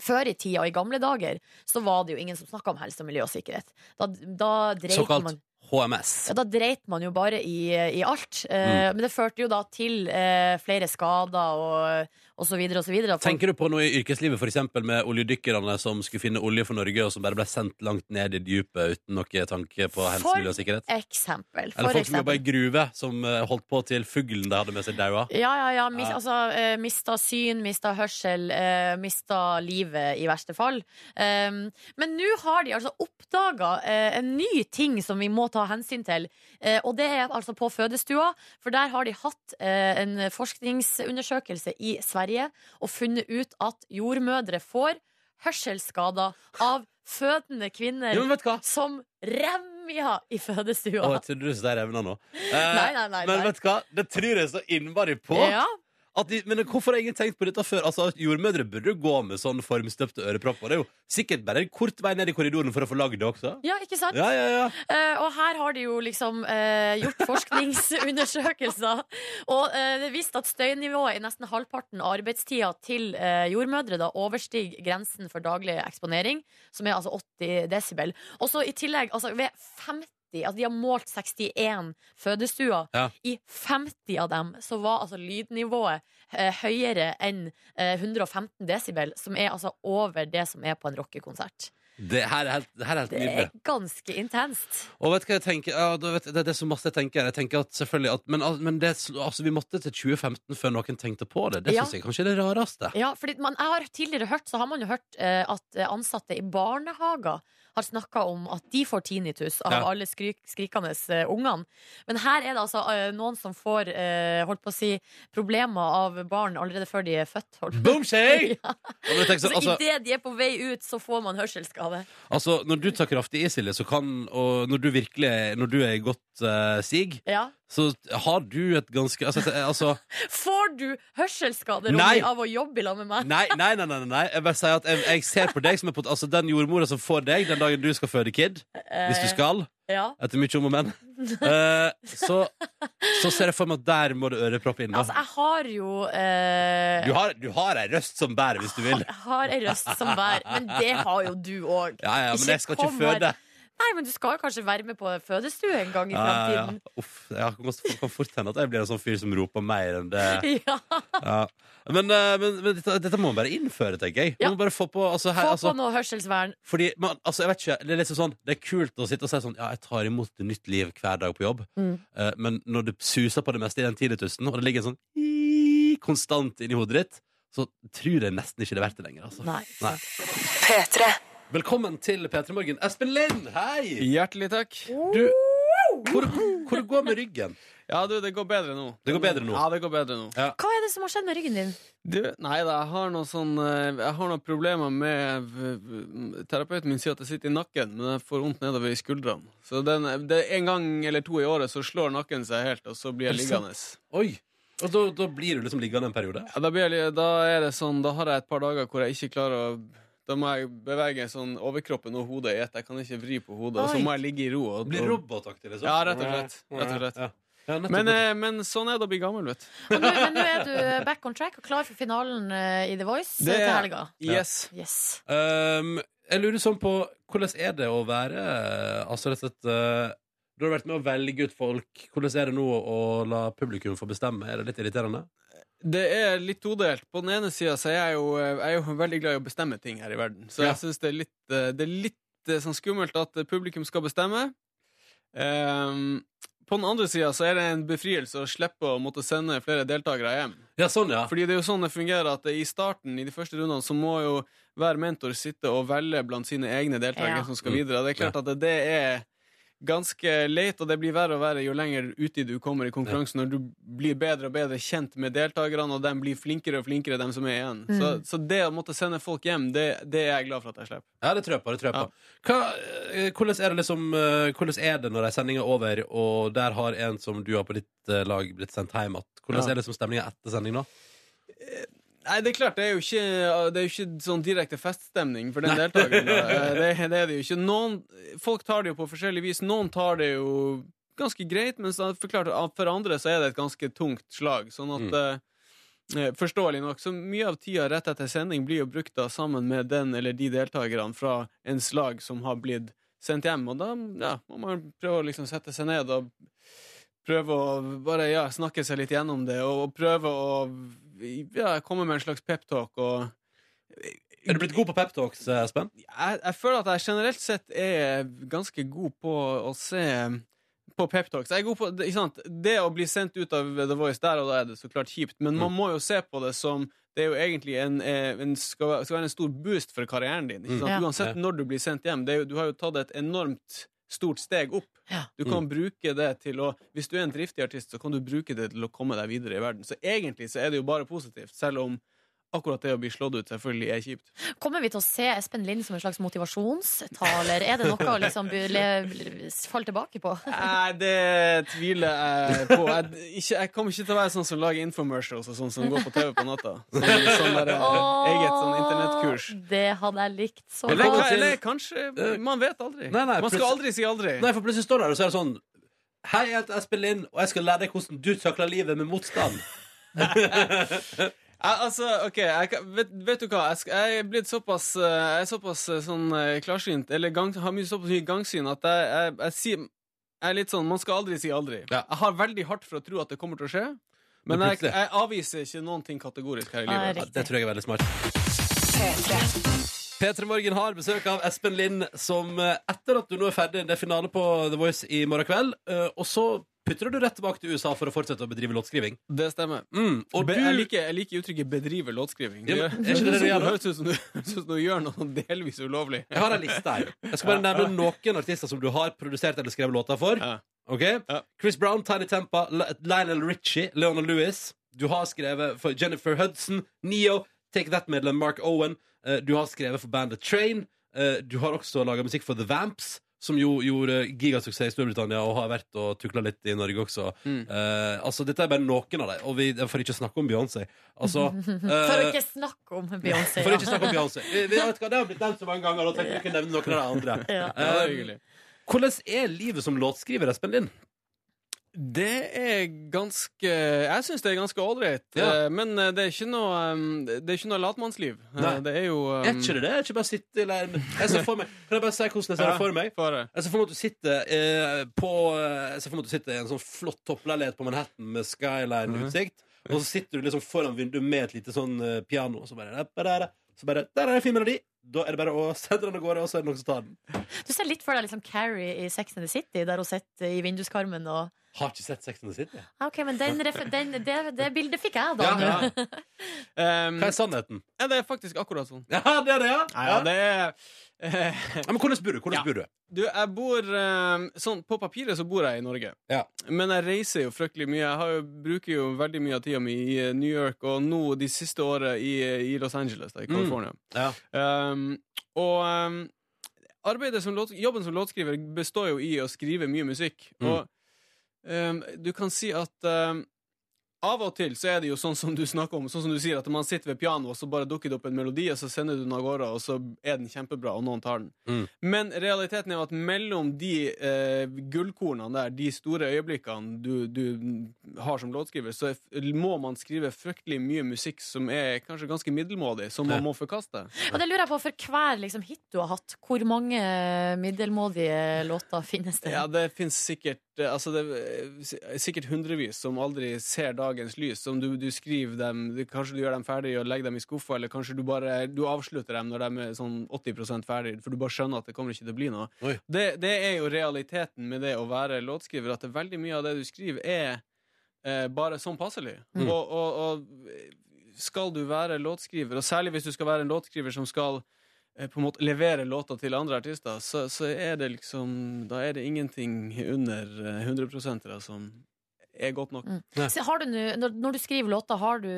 før i tida, i gamle dager, så var det jo ingen som snakka om helse, miljø og sikkerhet. Da, da Såkalt man HMS. ja, da dreit man jo bare i, i alt. Eh, Men det førte jo da til uh, flere skader og, videre. Folk- Tenker du på noe i yrkeslivet, eksempel med oljedykkerne som skulle finne olje for Norge, og som bare ble sendt langt ned i dypet uten noe tanke på helse, miljø og sikkerhet? eksempel. Eller For folk som jobba i gruve, som eh, holdt på til fuglen de hadde med seg daua? Ja, ja, ja. Mis. Altså, eh, mista syn, mista hørsel, eh, mista livet i verste fall. Um, men nå har de altså oppdaga eh, en ny ting som vi må ta hensyn til. Eh, og det er altså på fødestua, for der har de hatt en forskningsundersøkelse i Sverige og funnet ut at jordmødre får hørselsskader av fødende kvinner Ja, men hva? som remja i fødestua. Å, jeg trodde du sa revna nå. Eh, Nei, nei, nei, Men nei. vet du hva? Det tror jeg så innmari på. Ja, At de, men hvorfor har ingen tenkt på dette før? Altså, Jordmødre burde gå med sånn formstøpte ørepropper. Det er jo sikkert bare en kort vei ned i korridoren for å få lagd det også. ja, ikke sant? Ja, ja, ja. Uh, og her har de jo liksom uh, gjort forskningsundersøkelser. Og uh, det viste at støynivået i nesten halvparten av arbeidstida til jordmødre da overstiger grensen for daglig eksponering, som er altså 80 desibel. Og så i tillegg, altså ved 50 Altså de har målt 61 fødestuer. Ja. I 50 av dem så var altså lydnivået eh, høyere enn eh, 115 desibel, som er altså over det som er på en rockekonsert. Det her er helt, det her er helt Det nydelig. er ganske intenst. Og vet du hva jeg tenker? Ja, vet, det, det er så masse jeg tenker. Jeg tenker at selvfølgelig at, Men, men det, altså, vi måtte til 2015 før noen tenkte på det. Det Ja. syns jeg kanskje er det rareste. Ja, fordi man, jeg har tidligere hørt, så har man jo hørt eh, at ansatte i barnehager har snakka om at de får tinnitus av Ja. alle skrik, skrikende eh, ungene. Men her er det altså eh, noen som får eh, holdt på å si, problemer av barn allerede før de er født. Boom. Boomshay! Ja. Jeg Så sånn, altså, idet de er på vei ut, så får man hørselsskade. altså, når du tar kraftig i, Silje, så kan Og når du virkelig Når du er godt uh, sig, Ja. så har du et ganske Altså, altså Får du hørselsskader Nei. Av å jobbe i lag med meg? Nei, nei, nei, nei, nei. Jeg bare sier at jeg, jeg ser på deg som på, Altså den jordmora som får deg den dagen du skal føde kid, hvis du Eh, skal, Ja. etter mye om og men, eh, så, så ser jeg for meg at der må du ørepropp inn. Da. Altså, jeg har jo eh, Du har, du har ei røst som bærer, hvis du vil. Jeg har ei røst som bærer, men det har jo du òg. Ja, ja, men jeg skal ikke føde. her-. Nei, men du skal jo kanskje være med på fødestue en gang i framtiden? ja, ja. Uff, ja, det kan fort hende at jeg blir en sånn fyr som roper mer enn det. Ja, Ja. Men, eh, men, men dette, dette må man bare innføre, tenker jeg. Man må bare få på altså, her, Få altså, på noe hørselsvern. Fordi, man, altså, jeg vet ikke, det er liksom sånn Det er kult å sitte og si sånn Ja, jeg tar imot et nytt liv hver dag på jobb. Mm. Eh, men når du suser på det meste i den tinnitusen, og det ligger en sånn i- konstant inni hodet ditt, så tror jeg nesten ikke det er verdt det lenger. Altså. Nei. Nei. Velkommen til P3 Morgen. Espen Lind, hei! Hjertelig takk. Du, hvor, hvor det går med ryggen? Ja, du, det går bedre nå. Det går bedre nå? Ja, det går bedre nå. Hva er det som har skjedd med ryggen din? Du, nei da, jeg har noen sånn eh, Jeg har noen problemer med v- Terapeuten min sier at jeg sitter i nakken, men jeg får vondt nedover i skuldrene. Så den, det er en gang eller to i året så slår nakken seg helt, og så blir jeg liggende. Oi! Og da, da blir du liksom liggende en periode? Ja, da, blir jeg, da er det sånn Da har jeg et par dager hvor jeg ikke klarer å Da må jeg bevege sånn overkroppen og hodet i ett. Jeg kan ikke vri på hodet, og så må jeg ligge i ro. Og, Blir robotaktig, liksom? Ja, rett og slett. Rett og slett. Ja. Ja, men, eh, men sånn er det å bli gammel, vet du. Nå- Men nå er du back on track og klar for finalen eh, i The Voice eh, Det til helga. Yes. Yes. Um, jeg lurer sånn på hvordan er det å være Altså rett og slett uh, Du har vært med å velge ut folk. Hvordan er det nå å la publikum få bestemme? Er det litt irriterende? Det er litt todelt. På den ene sida er jeg jo, jeg er jo veldig glad i å bestemme ting her i verden. Så jeg syns det er litt, eh, det er litt eh, sånn skummelt at publikum skal bestemme. Um, på den andre sida er det en befrielse å slippe å måtte sende flere deltakere hjem. Ja, sånn, ja. Fordi det er jo sånn det fungerer at i starten, i de første rundene, så må jo hver mentor sitte og velge blant sine egne deltakere Ja. som skal videre. Det er klart at det er ganske leit, og det blir verre og verre jo lenger uti du kommer i konkurransen, når du blir bedre og bedre kjent med deltakerne, og de blir flinkere og flinkere, de som er igjen. Så, så det å måtte sende folk hjem, det, det er jeg glad for at jeg slipper. Ja, det tror jeg på. det tror jeg på Hva, eh, hvordan, er det liksom, eh, hvordan er det når ei sending er over, og der har en som du har på ditt eh, lag, blitt sendt hjem igjen? Hvordan Ja. er det som stemninga etter sending, da? Nei, det er klart, det er jo ikke, det er jo ikke sånn direkte feststemning for den deltakeren. Eh, Det, det er det jo ikke. Noen, folk tar det jo på forskjellig vis. Noen tar det jo ganske greit, mens for, andre så er det et ganske tungt slag. Sånn at eh, Forståelig nok. Så mye av tida rett etter sending blir jo brukt da sammen med den eller de deltakerne fra en slag som har blitt sendt hjem. Og da ja, må man prøve å liksom sette seg ned og prøve å bare ja, snakke seg litt gjennom det, og, og prøve å ja, komme med en slags peptalk og Er du blitt god på peptalks, Espen? jeg, jeg føler at jeg generelt sett er ganske god på å se på peptalks. Jeg er god på, det, ikke sant? det å bli sendt ut av The Voice der og da er det så klart kjipt, men man må jo se på det som det er jo egentlig en, eh, en skal, skal være en stor boost for karrieren din. Ikke sant? Ja. Uansett når du blir sendt hjem. Det er jo, du har jo tatt et enormt stort steg opp. Ja. Du kan bruke det til å Hvis du er en driftig artist, så kan du bruke det til å komme deg videre i verden. Så egentlig så er det jo bare positivt, selv om akkurat det å bli slått ut selvfølgelig er kjipt. Kommer vi til å se Espen Lind som en slags motivasjonstaler? Er det noe å liksom falle tilbake på? Nei, det tviler jeg på. Jeg, ikke, jeg kommer ikke til å være sånn som lager infomercials og sånn som går på TV på natta. Sånn, sånn der, eh, eget sånn internettkurs. Det hadde jeg likt så Eller, godt. Eller, eller kanskje Man vet aldri. Nei, nei, Man skal aldri si aldri. Nei, for plutselig står du der og så er det sånn Hei, jeg heter Espen Lind, og jeg skal lære deg hvordan du takler livet med motstand. Jeg, altså, ok, jeg, vet, vet du hva? Jeg, jeg er blitt såpass eh, Jeg er såpass eh, sånn eh, klarsynt, eller gang, har mye såpass mye gangsyn, at jeg, jeg, jeg sier Jeg er litt sånn Man skal aldri si aldri. Ja. Jeg har veldig hardt for å tro at det kommer til å skje, men, jeg, jeg avviser ikke noen ting kategorisk her i livet. Ja, det tror jeg er veldig smart. P3 Morgen har besøk av Espen Lind, som etter at du nå er ferdig, det er finale på The Voice i morgen kveld, og så putter du rett tilbake til USA for å fortsette å bedrive låtskriving. Det stemmer. Mm, og Be, du jeg, liker, jeg liker uttrykket 'bedrive låtskriving'. Ja, Det men ikke det det høres ut som du, du gjør noe delvis ulovlig. Jeg har en liste her. Jeg skal bare nevne noen artister som du har produsert eller skrevet låter for. Ja. Ok? Ja. Chris Brown, Tiny Tempa, Lionel Richie, Leona Lewis. Du har skrevet for Jennifer Hudson, Neo, Take That-medlem Mark Owen. Eh, Du har skrevet for bandet Train. Eh, Du har også laga musikk for The Vamps, som jo gjorde gigasuksess i Storbritannia og har vært og tukla litt i Norge også. Mm. Uh, altså, dette er bare noen av dem, og vi, får ikke snakke om Beyoncé. Altså, For å eh, ikke snakke om Beyoncé. for ja. ikke snakke om Beyoncé. Vi- vi vet hva, Det har blitt nevnt så mange ganger. Og tenkte vi kunne nevne noen av de andre. Ja. Eh, hyggelig. hvordan er livet som låtskriver, Espen Lind? Det er ganske Jeg syns det er ganske ålreit. Ja. eh, Men eh, det er ikke noe um, Det er ikke noe latmannsliv. Eh, Nei. Det er jo um, Er ikke det det? Er ikke bare sitte leiren Jeg ser for meg Kan jeg bare si hvordan jeg ser det for meg? Fare. Jeg ser for meg at du sitter eh, på eh, Jeg ser for meg at du sitter i en sånn flott toppleilighet på Manhattan med skyline-utsikt, og så sitter du liksom foran vinduet med et lite sånn eh, piano, og så bare Så bare Der er det en fin melodi! Da er det bare å sende den av gårde, og så er det noen som tar den. Du ser litt for deg liksom Carrie i Sex and the City, der hun sitter i vinduskarmen og Har ikke sett Sex and the City. Ah, OK, men den, den, det, det bildet fikk jeg da. Ja, ja. Um, Hva er sannheten? ja, det er faktisk akkurat sånn. Ja, det er det, ja! ja, ja, det er Ja, men hvordan bor du? Hvordan Ja. bor du? Du, jeg bor eh, Sånn, på papiret så bor jeg i Norge. Ja. Men jeg reiser jo fryktelig mye. Jeg har jo, bruker jo veldig mye av tida mi i eh, New York, og nå de siste åra i, i Los Angeles, da, i California. Ja. Um, og um, arbeidet som låt, jobben som låtskriver består jo i å skrive mye musikk. Mm. Og um, du kan si at um, av og til så er det jo sånn som du snakker om, sånn som du sier, at man sitter ved pianoet, og så bare dukker det opp en melodi, og så sender du den av gårde, og så er den kjempebra, og noen tar den. Mm. Men realiteten er jo at mellom de eh, gullkornene der, de store øyeblikkene du, du har som låtskriver, så må man skrive fryktelig mye musikk som er kanskje ganske middelmådig, som man må forkaste. Og det lurer jeg på, for hver liksom, hit du har hatt, hvor mange middelmådige låter finnes det? Ja, det finnes sikkert altså det er sikkert hundrevis som aldri ser dagens lys. Som du, du skriver dem du, Kanskje du gjør dem ferdig og legger dem i skuffa, eller kanskje du bare du avslutter dem når de er sånn 80% ferdig, for du bare skjønner at det kommer ikke til å bli noe. Det, det er jo realiteten med det å være låtskriver, at veldig mye av det du skriver, er eh, bare sånn passelig. Mm. Og, og, og skal du være låtskriver, og særlig hvis du skal være en låtskriver som skal eh, på en måte levere låter til andre artister, så, så er det liksom Da er det ingenting under eh, 100 som er godt nok. Mm. Så har du nå- når, når du skriver låter, har du,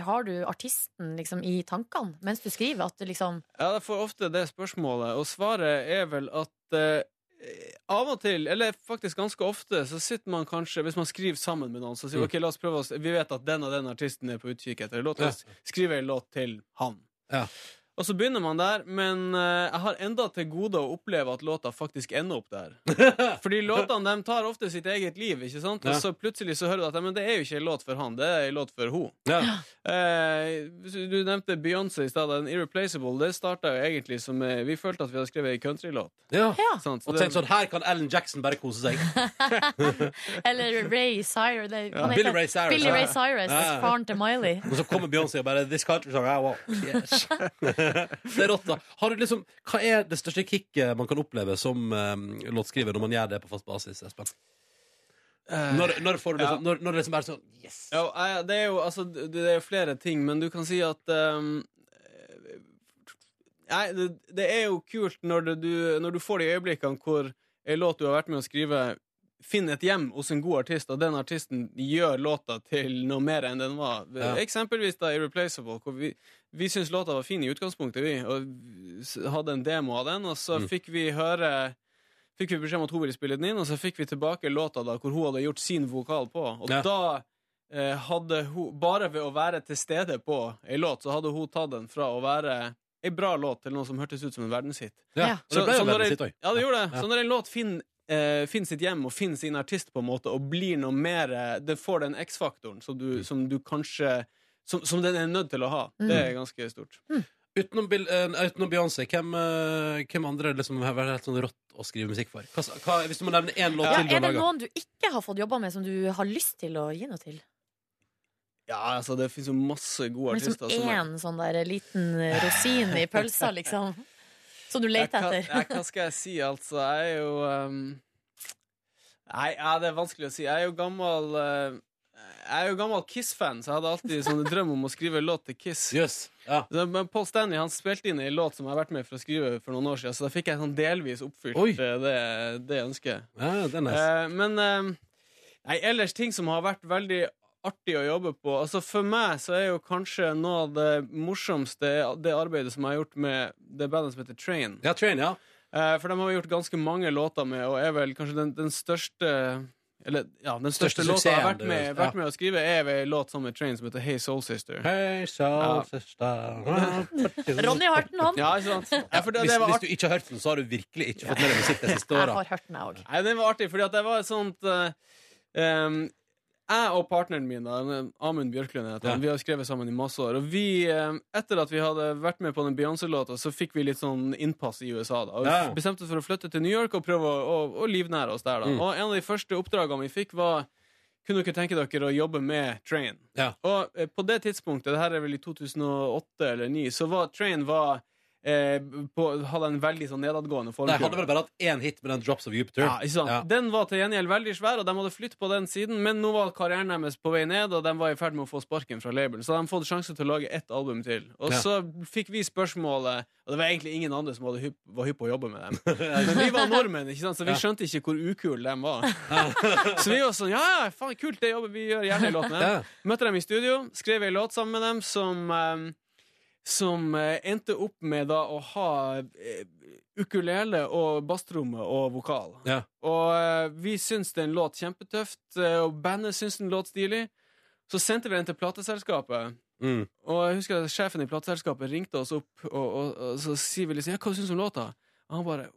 har du artisten liksom i tankene mens du skriver? At du liksom Ja, jeg får ofte det spørsmålet, og svaret er vel at eh, av og til, eller faktisk ganske ofte, så sitter man kanskje Hvis man skriver sammen med noen, så sier vi Mm. ok, la oss prøve oss Vi vet at den og den artisten er på utkikk etter en låt. La oss skrive en låt til han. Ja. Og så begynner man der, men eh, jeg har enda til gode å oppleve at låta faktisk ender opp der. Fordi låtene de tar ofte sitt eget liv, ikke sant? Ja. og så plutselig så hører du at ja, men det er jo ikke en låt for han, det er en låt for hun. Ja. Eh, du nevnte Beyoncé i stad. Den Irreplaceable det starta jo egentlig som eh, Vi følte at vi hadde skrevet ei countrylåt. ja. Ja. sant? Så Og det- tenk sånn, her kan Ellen Jackson bare kose seg. Eller Ray Cyrus. Det, Ja. han Billy Ray Cyrus. Billy. Ray Cyrus, Ja. faren til Miley. Og så kommer Beyoncé og bare This country song, I want. Yes. det er rått, da. Har du liksom, hva er det største kicket man kan oppleve som um, låtskriver når man gjør det på fast basis, Espen? Eh, Når, når får du Ja. liksom, når, når det liksom er sånn Yes! ja, eh, det er jo altså, det det er jo flere ting, men du kan si at um, Nei, det, det er jo kult når, det, du, når du får de øyeblikkene hvor en låt du har vært med å skrive, finner et hjem hos en god artist, og den artisten gjør låta til noe mer enn den var. Ja. Eksempelvis da Irreplaceable, hvor vi, vi syntes låta var fin i utgangspunktet, vi, og hadde en demo av den, og så Mm. fikk vi høre Fikk vi beskjed om at hun ville spille den inn, og så fikk vi tilbake låta da hvor hun hadde gjort sin vokal på. Og Ja. da eh, hadde hun Bare ved å være til stede på ei låt, så hadde hun tatt den fra å være ei bra låt til noe som hørtes ut som en verdenshit. Ja. så, så, det ble jo verdenshit òg. Ja, det gjorde det. Ja. Så når en låt finner eh, finner sitt hjem og finner sin artist, på en måte og blir noe mer eh, Det får den X-faktoren som, du- som du kanskje som, som den er nødt til å ha. Det er ganske stort. Utenom, Bill- eh, utenom Beyoncé, hvem, eh, hvem andre liksom har vært helt sånn rått å skrive musikk for? Hva, hva, hvis du må nevne én låt Ja, til du er det noen du ikke har fått jobba med, som du har lyst til å gi noe til? Ja, altså, det fins jo masse gode Men som artister. som er- én sånn der liten rosin i pølsa, liksom? Som du leter kan- etter? jeg- Hva skal jeg si, altså? Jeg er jo um... Nei, ja, det er vanskelig å si. Jeg er jo gammel eh, Jeg er jo gammel Kiss-fan, så jeg hadde alltid sånn drøm om å skrive låt til Kiss. Yes. Ja. Så, Men Paul Stanley han spilte inn en låt som jeg har vært med for å skrive for noen år siden, så da fikk jeg sånn delvis oppfylt eh, det, det ønsket. ja, det er nice. Eh, men eh, nei, ellers ting som har vært veldig artig å jobbe på. Altså For meg så er jo kanskje noe av det morsomste det arbeidet som jeg har gjort med det bandet som heter Train. Ja, Train, ja. Eh, for de har vi gjort ganske mange låter med, og er vel kanskje den, den største Eller ja, den Største største, låta jeg har vært med, vært med å skrive, er en låt sammen med Train som heter Hey Soul Sister. Hey soul Ja. sister Ronny har hørt den, han. Ja, ikke sant? Ja, for det, hvis, det var hvis du ikke har hørt den, så har du virkelig ikke fått med deg musikk de siste Jeg åra. har hørt den, jeg òg. Den var artig, fordi at det var et sånt uh, em, Jeg og partneren min, da, Amund Bjørklund, heter han, Ja. vi har skrevet sammen i masse år. Og vi, etter at vi hadde vært med på den Beyoncé-låta, så fikk vi litt sånn innpass i USA. da Og Ja. bestemte oss for å flytte til New York og prøve å, å, å livnære oss der. da Mm. Og en av de første oppdragene vi fikk, var kunne dere tenke dere å jobbe med Train? Ja. Og eh, på det tidspunktet, det her er vel i 2008 eller 2009, så var Train var, eh, på, hadde en veldig sånn nedadgående De formkurve. hadde vel bare hatt én hit med den Drops of Jupiter. Ja, ikke sant? Ja. Den var til gjengjeld veldig svær, og de hadde flyttet på den siden, men nå var karrieren deres på vei ned, og de var i ferd med å få sparken fra labelen. Så de hadde fått sjanse til å lage ett album til. Og Ja. så fikk vi spørsmålet Og det var egentlig ingen andre som hypp, var hypp på å jobbe med dem. Men vi var nordmenn, ikke sant? så vi skjønte ikke hvor ukule de var. Så vi var sånn Ja, ja, faen, kult, det jobber vi gjør gjerne en låt med. Møtte dem i studio, skrev en låt sammen med dem som eh, Som eh, endte opp med da å ha eh, ukulele og basstromme og vokal. Ja. Og eh, vi syns det er en låt kjempetøft, og bandet syns den låt stilig. Så sendte vi den til plateselskapet. Mm. Og jeg husker at sjefen i plateselskapet ringte oss opp, og, og, og så sier vi liksom Ja, hva syns du om låta? Og han bare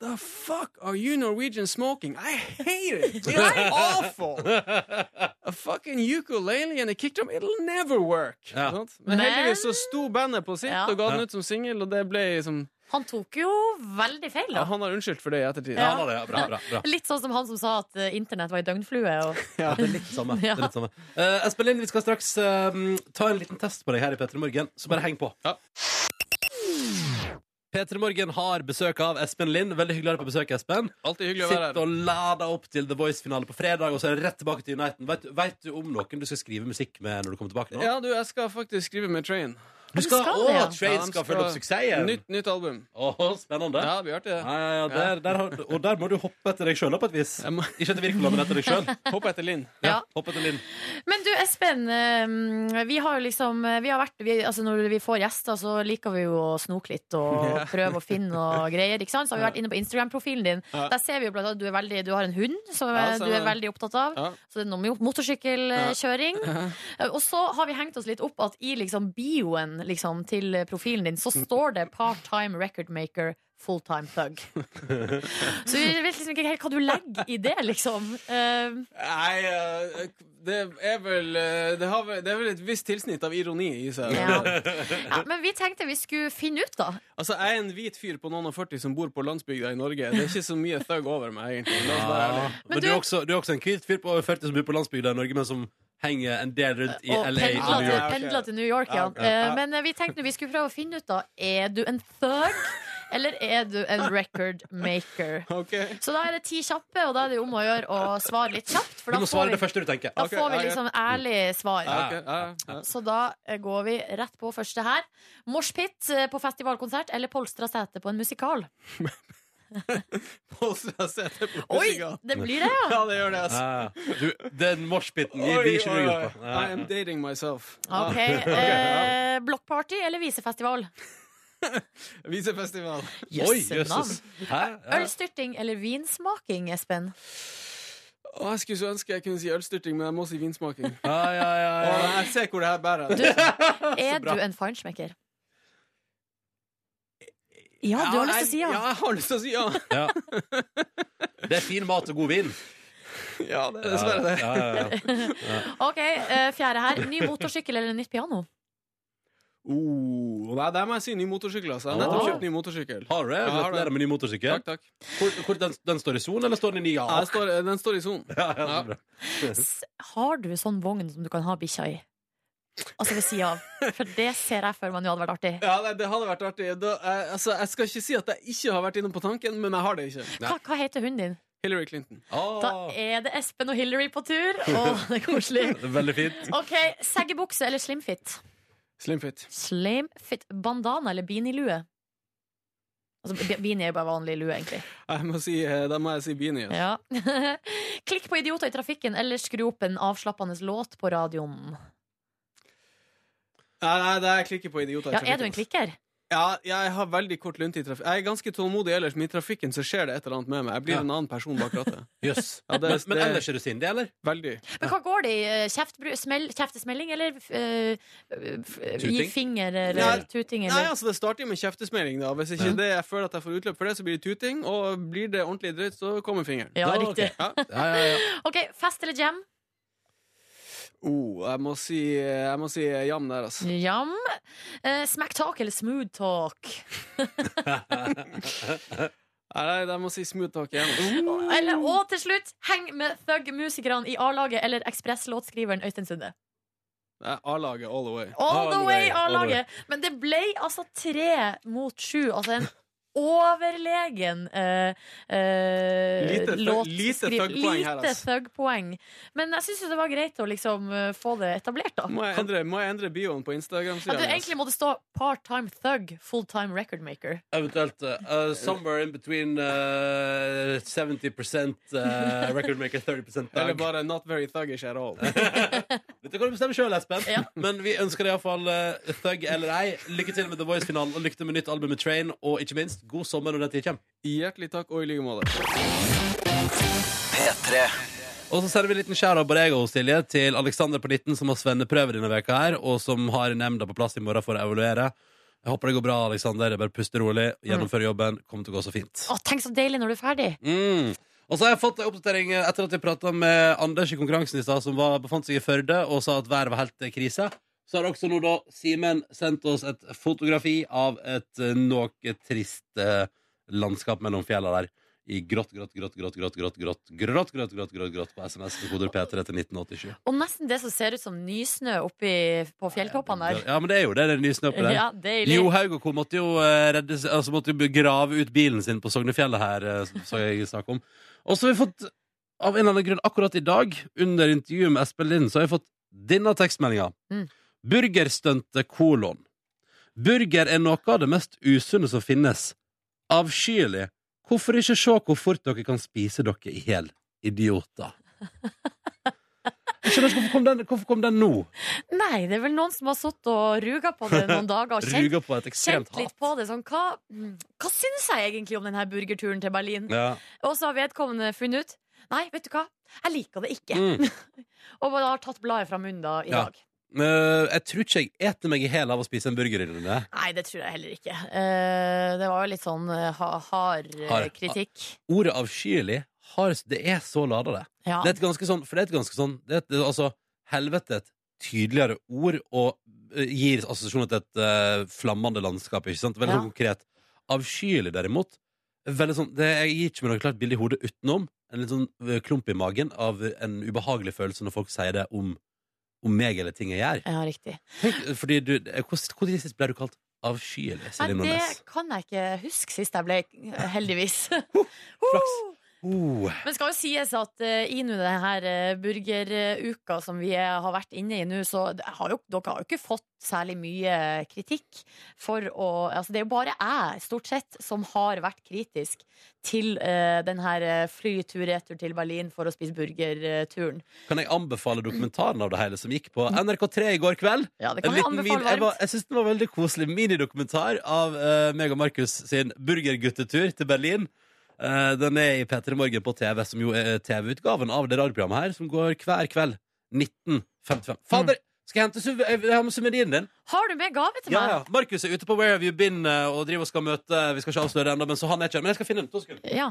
the fuck are you Norwegian smoking? I hate it! It's awful! A fucking ukulele and a kickdrum, it'll never work! Ja. Men Men- heldigvis så sto bandet på sitt Ja. og ga den ut som singel, og det ble liksom Han tok jo veldig feil, Ja, han har unnskyldt for det i ettertid. Ja, det, ja. Bra, bra, bra. Litt sånn som han som sa at eh, internett var ei døgnflue. Og... Ja, det er litt samme. Det Ja. er litt samme. Uh, Espen Lind, vi skal straks uh, ta en liten test på deg her i P3 Morgen, så bare heng på. Ja. P3 Morgen har besøk av Espen Lind. Veldig hyggelig å ha deg på besøk, Espen. Altid hyggelig å være her. her. og lade opp til The Voice-finale på fredag, og så er det rett tilbake til Uniten. Vet, vet du om noen du skal skrive musikk med når du kommer tilbake nå? Ja, du, jeg skal faktisk skrive med Train. Du skal, skal det, ja. Train Ja, de skal følge opp suksessen! Nytt, nytt album. Åh, spennende. Ja, det blir artig, Ja, det. ja, ja, der, der, har- og der må du hoppe etter deg sjøl, på et vis. Må Ikke etter Wirkola, men etter deg sjøl. hoppe etter Linn. Ja, Ja. hopp etter Linn. Men du, Espen. eh, Vi har jo liksom vi har vært, vi, altså Når vi får gjester, så liker vi jo å snoke litt og prøve å finne noe greier. Ikke sant? Så har vi vært inne på Instagram-profilen din. Ja. Der ser vi jo blant annet at du, er veldig, du har en hund som Ja, eh, du er veldig opptatt av. Ja. Så det er noe med motorsykkelkjøring. Eh, Og så har vi hengt oss litt opp at i liksom bioen liksom, til profilen din, så står det part-time recordmaker. Full-time thug. Så vi vet liksom ikke helt hva du legger i det, liksom. Uh, Nei, uh, det er vel eh, det, har vel det er vel et visst tilsnitt av ironi i seg. ja. Ja, men vi tenkte vi skulle finne ut, da. Altså, Jeg er en hvit fyr på noen og 40 som bor på landsbygda i Norge. Det er ikke så mye thug over meg, egentlig. Ærlige. Men, Men du, er også, du er også en hvit fyr på over 40 som bor på landsbygda i Norge, men som henger en del rundt i Og LA og New York. Pendler til New York, ja. Ja, ja, ja. Eh, Men eh, vi tenkte vi skulle prøve å finne ut, da. Er du en thug, eller er du en record maker? Ok. Så da er det ti kjappe, og da er det om å gjøre å svare litt kjapt. For Du da må får svare vi, det første du tenker. da okay, får vi liksom ærlig svar. Okay, ok. Ja, ja. Så da eh, går vi rett på første her. Moshpit på festivalkonsert eller polstra sete på en musikal? Oi, det blir det, ja! Ja, det gjør det, altså. Ja. Du, den moshpiten gir vi ikke noe ut på. I am dating myself. Ok, Ja. eh, Blokkparty eller visefestival? Visefestival. Oi, Jøsse navn. jøsses. Hæ? Ja. Ølstyrting eller vinsmaking, Espen? Å, jeg skulle så ønske jeg kunne si ølstyrting, men jeg må si vinsmaking. Ja, ja, ja, Å, jeg ser hvor det her bærer. Du, er du en feinschmecker? Ja, du har lyst til å si ja. Ja, jeg har lyst til å si ja. ja. Det er fin mat og god vin. Ja, det er dessverre det. Ja, ja, ja. Ok, eh, Fjerde her. Ny motorsykkel eller nytt piano? Oh, nei, der må jeg si ny motorsykkel. Altså. Jeg har nettopp kjøpt ny motorsykkel. Har du det? Ja, Gratulerer med ny motorsykkel. Takk, takk. Hvor, hvor, den, den står i son, eller står den i Ja, ja? den, står, den står i son. Ja, ja, så Ja. bra. S- Har du sånn vogn som du kan ha bikkja i? Altså ved sida av. For det ser jeg for meg nå hadde vært artig. Ja, det, det hadde vært artig. Da, jeg, altså, jeg skal ikke si at jeg ikke har vært inne på tanken, men jeg har det ikke. Hva, hva heter hunden din? Hillary Clinton. Da Ah, er det Espen og Hillary på tur. Å, det er koselig. er veldig fint. Ok, Seggebukse eller slimfit? Slimfit. Slimfit bandana eller beanie-lue? Altså, be- beanie er jo bare vanlig lue, egentlig. Jeg må si, eh, da må jeg si Beanie. Ja. Ja. Klikk på idioter i trafikken eller skru opp en avslappende låt på radioen. Nei, nei, det er jeg klikker på idioter. i Ja, er du en trafikken. klikker? Ja, jeg har veldig kort lunte i trafikk. Jeg er ganske tålmodig ellers, men i trafikken så skjer det et eller annet med meg. Jeg blir Ja. en annen person bak rattet. Jøss. Ja, det- men, men det- ellers er du sindig, eller? Veldig. Men hva går det i? Eh, Kjeftbru smell, kjeftesmelling eller eh, f- gi Tuting? finger eller Ja, tuting? Nei, Eller? altså Det starter jo med kjeftesmelling. da Hvis ikke det jeg føler at jeg får utløp for det, så blir det tuting. Og blir det ordentlig drøyt, så kommer fingeren. Ja, Ja, riktig. Ja. Ja, ja, ja. OK, fest eller jam? Oh, jeg må si, jeg må si jam der, altså. Jam. Eh, smack talk eller smooth talk? Nei, jeg må si smooth talk igjen. Eller, og til slutt, heng med thug-musikerne i A-laget eller ekspresslåtskriveren Øystein Sunde. A-laget all the way. All, the way, all the way. A-laget. Men det ble altså tre mot sju. Altså en overlegen eh, eh, Lite thug- låtskriv- lite thug-poeng her, altså. thug-poeng. Men jeg syns det var greit å liksom eh, få det etablert, da. Må jeg endre, må jeg endre bioen på Instagram-sida? du egentlig måtte stå part-time thug, full-time record maker. Eventuelt uh, somewhere in between uh, 70 uh, record maker, 30 Eller thug. bare not very thuggish at all. Dette kan du bestemme sjøl, Espen. Ja. Men vi ønsker deg iallfall uh, thug eller ei. Lykke til med The Voice-finalen, og lykke til med nytt album med Train, og ikke minst, god sommer når den tid kommer. Hjertelig takk, og i like måte. Og så sender vi en liten shout-out på deg og Silje til Alexander på 19 som har svenneprøve denne veka her, og som har nemnda på plass i morgen for å evaluere. Jeg håper det går bra, Alexander. Bare puste rolig, gjennomføre jobben. Kommer til å gå så fint. Å, tenk så deilig når du er ferdig! Mm. Og så har jeg fått en oppdatering etter at jeg prata med Anders i konkurransen i stad, som var, befant seg i Førde og sa at været var helt eh, krise. Så har også nå da Simen sendt oss et fotografi av et eh, noe trist eh, landskap mellom fjella der. I grått, grått, grått, grått, grått, grått, grått, grått, grått, grått, grått, grått på SMS med koder P3 til 1987. Og nesten det som ser ut som nysnø oppi på fjelltoppene der. Ja, men det er jo det, det er nysnø oppi der. Ja, deilig. Jo Haug og co. måtte jo eh, redde, altså måtte jo grave ut bilen sin på Sognefjellet her, eh, så jeg snakk om. Og så har vi fått, av en eller annen grunn, akkurat i dag, under intervjuet med Espen Lind, så har jeg fått denne tekstmeldinga. Mm. Burgerstuntet kolon. Burger er noe av det mest usunne som finnes. Avskyelig. Hvorfor ikke se hvor fort dere kan spise dere i hjel, idioter? Jeg skjønner ikke hvorfor kom den, hvorfor kom den nå? Nei, det er vel noen som har sittet og ruga på det noen dager og kjent, på kjent litt på det. Sånn, hva, hva syns jeg egentlig om denne burgerturen til Berlin? Ja. Og så har vedkommende funnet ut Nei, vet du hva, jeg liker det ikke. Mm. Og har tatt bladet fra munnen da i Ja. dag. Eh, jeg tror ikke jeg eter meg i hæl av å spise en burger Eller det. Nei, det tror jeg heller ikke. Uh, det var jo litt sånn eh, ha, hard Hard. kritikk. Ordet avskyelig har, det er så lada, det. Ja. Det er et ganske sånn, for det er et ganske sånn det er et, altså, Helvete et tydeligere ord og uh, gir assosiasjoner til et flammende landskap. Ikke sant? Veldig Ja. sånn konkret. Avskyelig, derimot, er veldig sånn, det, Jeg gir ikke meg noe klart bilde i hodet utenom en litt sånn klump i magen av en ubehagelig følelse når folk sier det om, om meg eller ting jeg gjør. ja, riktig. Tenk, fordi du, hvor sist ble du kalt avskyelig, Nei, det kan jeg ikke huske sist jeg ble, heldigvis. Flaks. Oh. Men skal jo sies at uh, i nå denne uh, burgeruka som vi er, har vært inne i nå, så har jo, dere har jo ikke fått særlig mye kritikk for å Altså, det er jo bare jeg, stort sett, som har vært kritisk til uh, den her uh, flytur-retur til Berlin for å spise burgerturen. Kan jeg anbefale dokumentaren av det hele som gikk på NRK3 i går kveld? Ja, det kan jeg anbefale jeg var, varmt. jeg synes den var veldig koselig minidokumentar av uh, meg og Markus sin burgerguttetur til Berlin. Eh, den er i P3 Morgen på TV, som jo er TV-utgaven av det radioprogrammet her, som går hver kveld 19.55. Fader! Skal jeg hente suve- jeg har med suveninen din? Har du med gave til Ja, meg? ja. Markus er ute på Where Have You Been eh, og driver og skal møte Vi skal ikke avsløre ennå, men så han er ikke her. Men jeg skal finne den. To sekunder. Ja,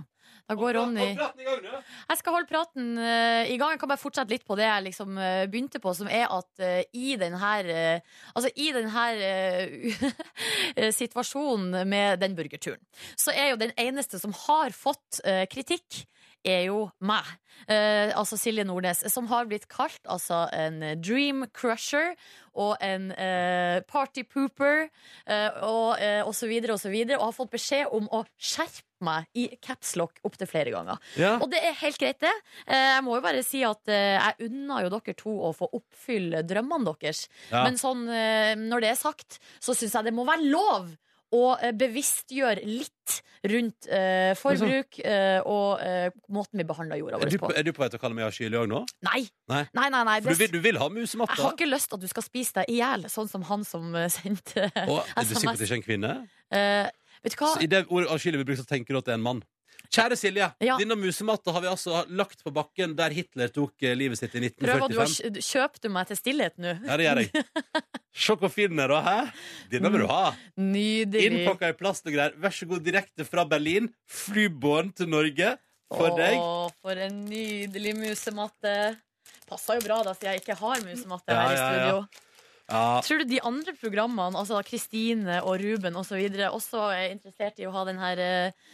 da går Ronny praten i gang nå. Jeg skal holde praten eh, i gang. Jeg kan bare fortsette litt på det jeg liksom eh, begynte på, som er at eh, i den her eh, Altså i den her eh, situasjonen med den burgerturen, så er jo den eneste som har fått eh, kritikk, er jo meg. Eh, altså Silje Nordnes, som har blitt kalt altså en dream crusher og en eh, party pooper eh, og, eh, og så videre og så videre, og har fått beskjed om å skjerpe meg i capslock opptil flere ganger. Ja. Og det er helt greit, det. Eh, Jeg må jo bare si at eh, jeg unner jo dere to å få oppfylle drømmene deres. Ja. Men sånn, eh, når det er sagt, så syns jeg det må være lov å eh, bevisstgjøre litt rundt eh, forbruk eh, og eh, måten vi behandler jorda Er vår du, på. er du på vei til å kalle meg avskyelig òg nå? Nei. Nei. Nei, nei, nei. For du vil, du vil ha jeg har ikke lyst til at du skal spise deg i hjel, sånn som han som eh, sendte Og er du sikker på at det ikke er en kvinne? Eh, Vet du hva? Så I det ordet avskyelig vi bruker, så tenker du at det er en mann. Kjære Silje, Ja. denne musematta har vi altså lagt på bakken der Hitler tok eh, livet sitt i Prøver du å 1945. kjø- Kjøper du meg til stillhet nå? Ja, det gjør jeg. Se hvor fin den er, da. Hæ? Denne vil du ha. Nydelig. Innpakka i plast og greier. Vær så god, direkte fra Berlin. Flybåren til Norge. For deg. Å, for en nydelig musematte. Passer jo bra, da, siden jeg ikke har musematte Ja, her i ja, ja. Ja. Tror du de andre programmene, altså Kristine og Ruben osv., også er interessert i å ha den her eh,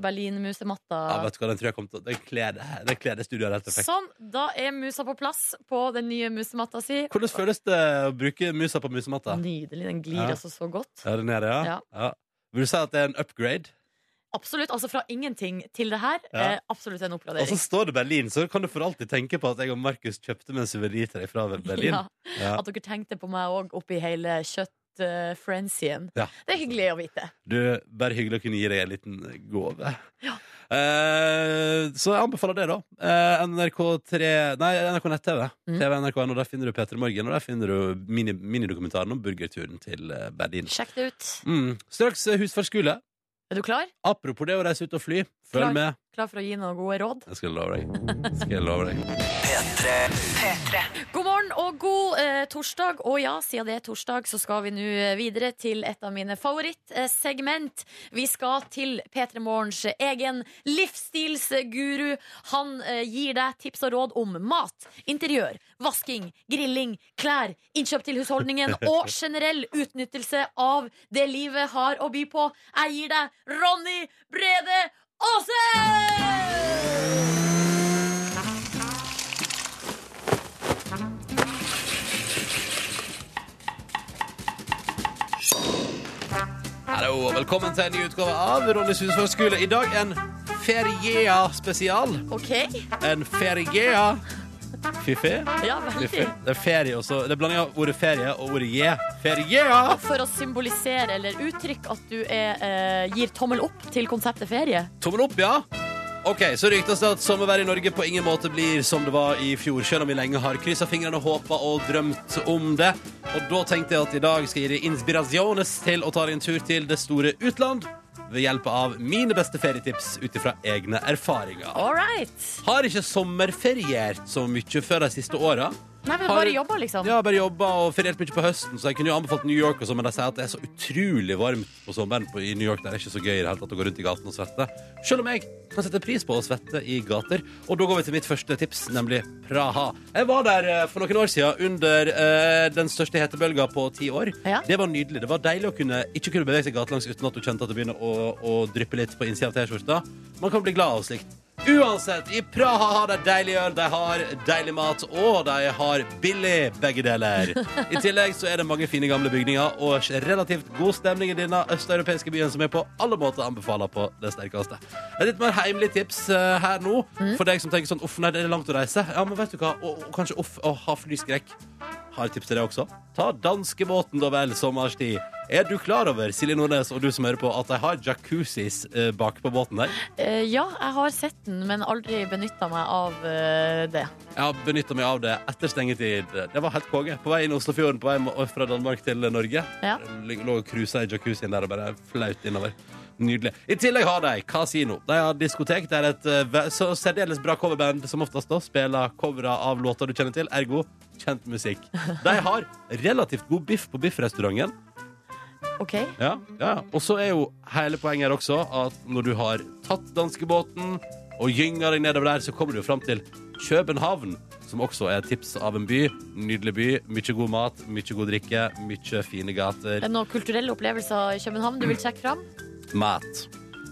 Berlin-musematta? ja, vet du hva, den tror jeg kommer til Den kler det. Studioet helt perfekt. Sånn, da er musa på plass på den nye musematta si. Hvordan føles det å bruke musa på musematta? Nydelig. Den glir Ja. altså så godt. Ja, den er det, ja? Ja. ja. Vil du si at det er en upgrade? Absolutt. Altså fra ingenting til det her. Ja. Eh, absolutt en oppgradering. Og så står det Berlin, så kan du for alltid tenke på at jeg og Markus kjøpte med en suvenir til deg fra Berlin. Ja, Ja. at dere tenkte på meg òg oppi hele kjøttfrenzyen. Uh, Ja. Det er hyggelig å vite. Du, bare hyggelig å kunne gi deg en liten gave. Eh, så jeg anbefaler det, da. Eh, NRK3 Nei, NRK nett-TV. Mm. TV NRK1, og Der finner du P3 Morgen, og der finner du mini, minidokumentaren om burgerturen til eh, Berlin. Sjekk det ut. Mm. Straks eh, husfartsskole. Er du klar? Apropos det å reise ut og fly. Følg Klar. med. Klar for å gi noen gode råd? Jeg skal love deg. Skal jeg love deg. God og god eh, torsdag. Og ja, siden det er torsdag, så skal vi nå eh, videre til et av mine favorittsegment. Vi skal til P3 Morgens egen livsstilsguru. Han eh, gir deg tips og råd om mat, interiør, vasking, grilling, klær, innkjøp til husholdningen og generell utnyttelse av det livet har å by på. Jeg gir deg Ronny Brede Aase! Hallo, velkommen til en ny utgave av Ronny Susvåg skole. I dag en Feriea-spesial. OK. En Feriea. Fiffé? Ja, veldig. Det er ferie også. Det er blanding av ordet ferie og ordet je. Feriea! For å symbolisere eller uttrykke at du er, eh, gir tommel opp til konseptet ferie. Tommel opp, ja. Ok, Så ryktes det at sommervær i Norge på ingen måte blir som det var i fjor, selv om vi lenge har kryssa fingrene, håpa og drømt om det. Og da tenkte jeg at i dag skal jeg gi deg inspirasjones til å ta deg en tur til det store utland ved hjelp av mine beste ferietips ut ifra egne erfaringer. All right. Har ikke sommerferiert så mye før de siste åra. Nei, men bare jobba, liksom. Ja, bare jobba og feriert mye på høsten, så jeg kunne jo anbefalt New York, og sånn, men de sier at det er så utrolig varmt på sommeren på, i New York. Det er ikke så gøy i det hele tatt å gå rundt i gaten og svette. Selv om jeg kan sette pris på å svette i gater. Og da går vi til mitt første tips, nemlig Praha. Jeg var der eh, for noen år siden under eh, den største hetebølga på ti år. Ja. Det var nydelig. Det var deilig å kunne, ikke kunne bevege seg gatelangs uten at du kjente at det begynner å, å dryppe litt på innsida av T-skjorta. Man kan bli glad av slikt. Uansett, i Praha har de deilig øl, de har deilig mat, og de har billig begge deler. I tillegg så er det mange fine gamle bygninger og relativt god stemning i denne østeuropeiske byen som jeg på alle måter anbefaler på det sterkeste. Et litt mer heimelig tips eh, her nå, for deg som tenker sånn uff, nei, det er langt å reise. Ja, men vet du hva, og, og kanskje uff, å ha flyskrekk. Har tips til deg også. Ta danskebåten, da vel, sommerstid. Er du klar over, Silje Nordnes og du som hører på, at de har jacuzzis eh, bak på båten der? Eh, ja, jeg har sett den, men aldri benytta meg av eh, det. Jeg har benytta meg av det etter stengetid. Det var helt konge. På vei inn Oslofjorden på vei fra Danmark til Norge. Ja. Lå og cruisa i jacuzzien der og bare flaut innover. Nydelig. I tillegg har de Casino. De har diskotek. Det er et eh, så særdeles bra coverband som oftest da spiller covere av låter du kjenner til. Ergo kjent musikk. De har relativt god biff på biffrestauranten. OK? Ja, ja. Og så er jo hele poenget her også at når du har tatt danskebåten og gynga deg nedover der, så kommer du jo fram til København, som også er et tips av en by. Nydelig by. Mye god mat, mye god drikke, mye fine gater. Er det noen kulturelle opplevelser i København du vil trekke fram? Mat.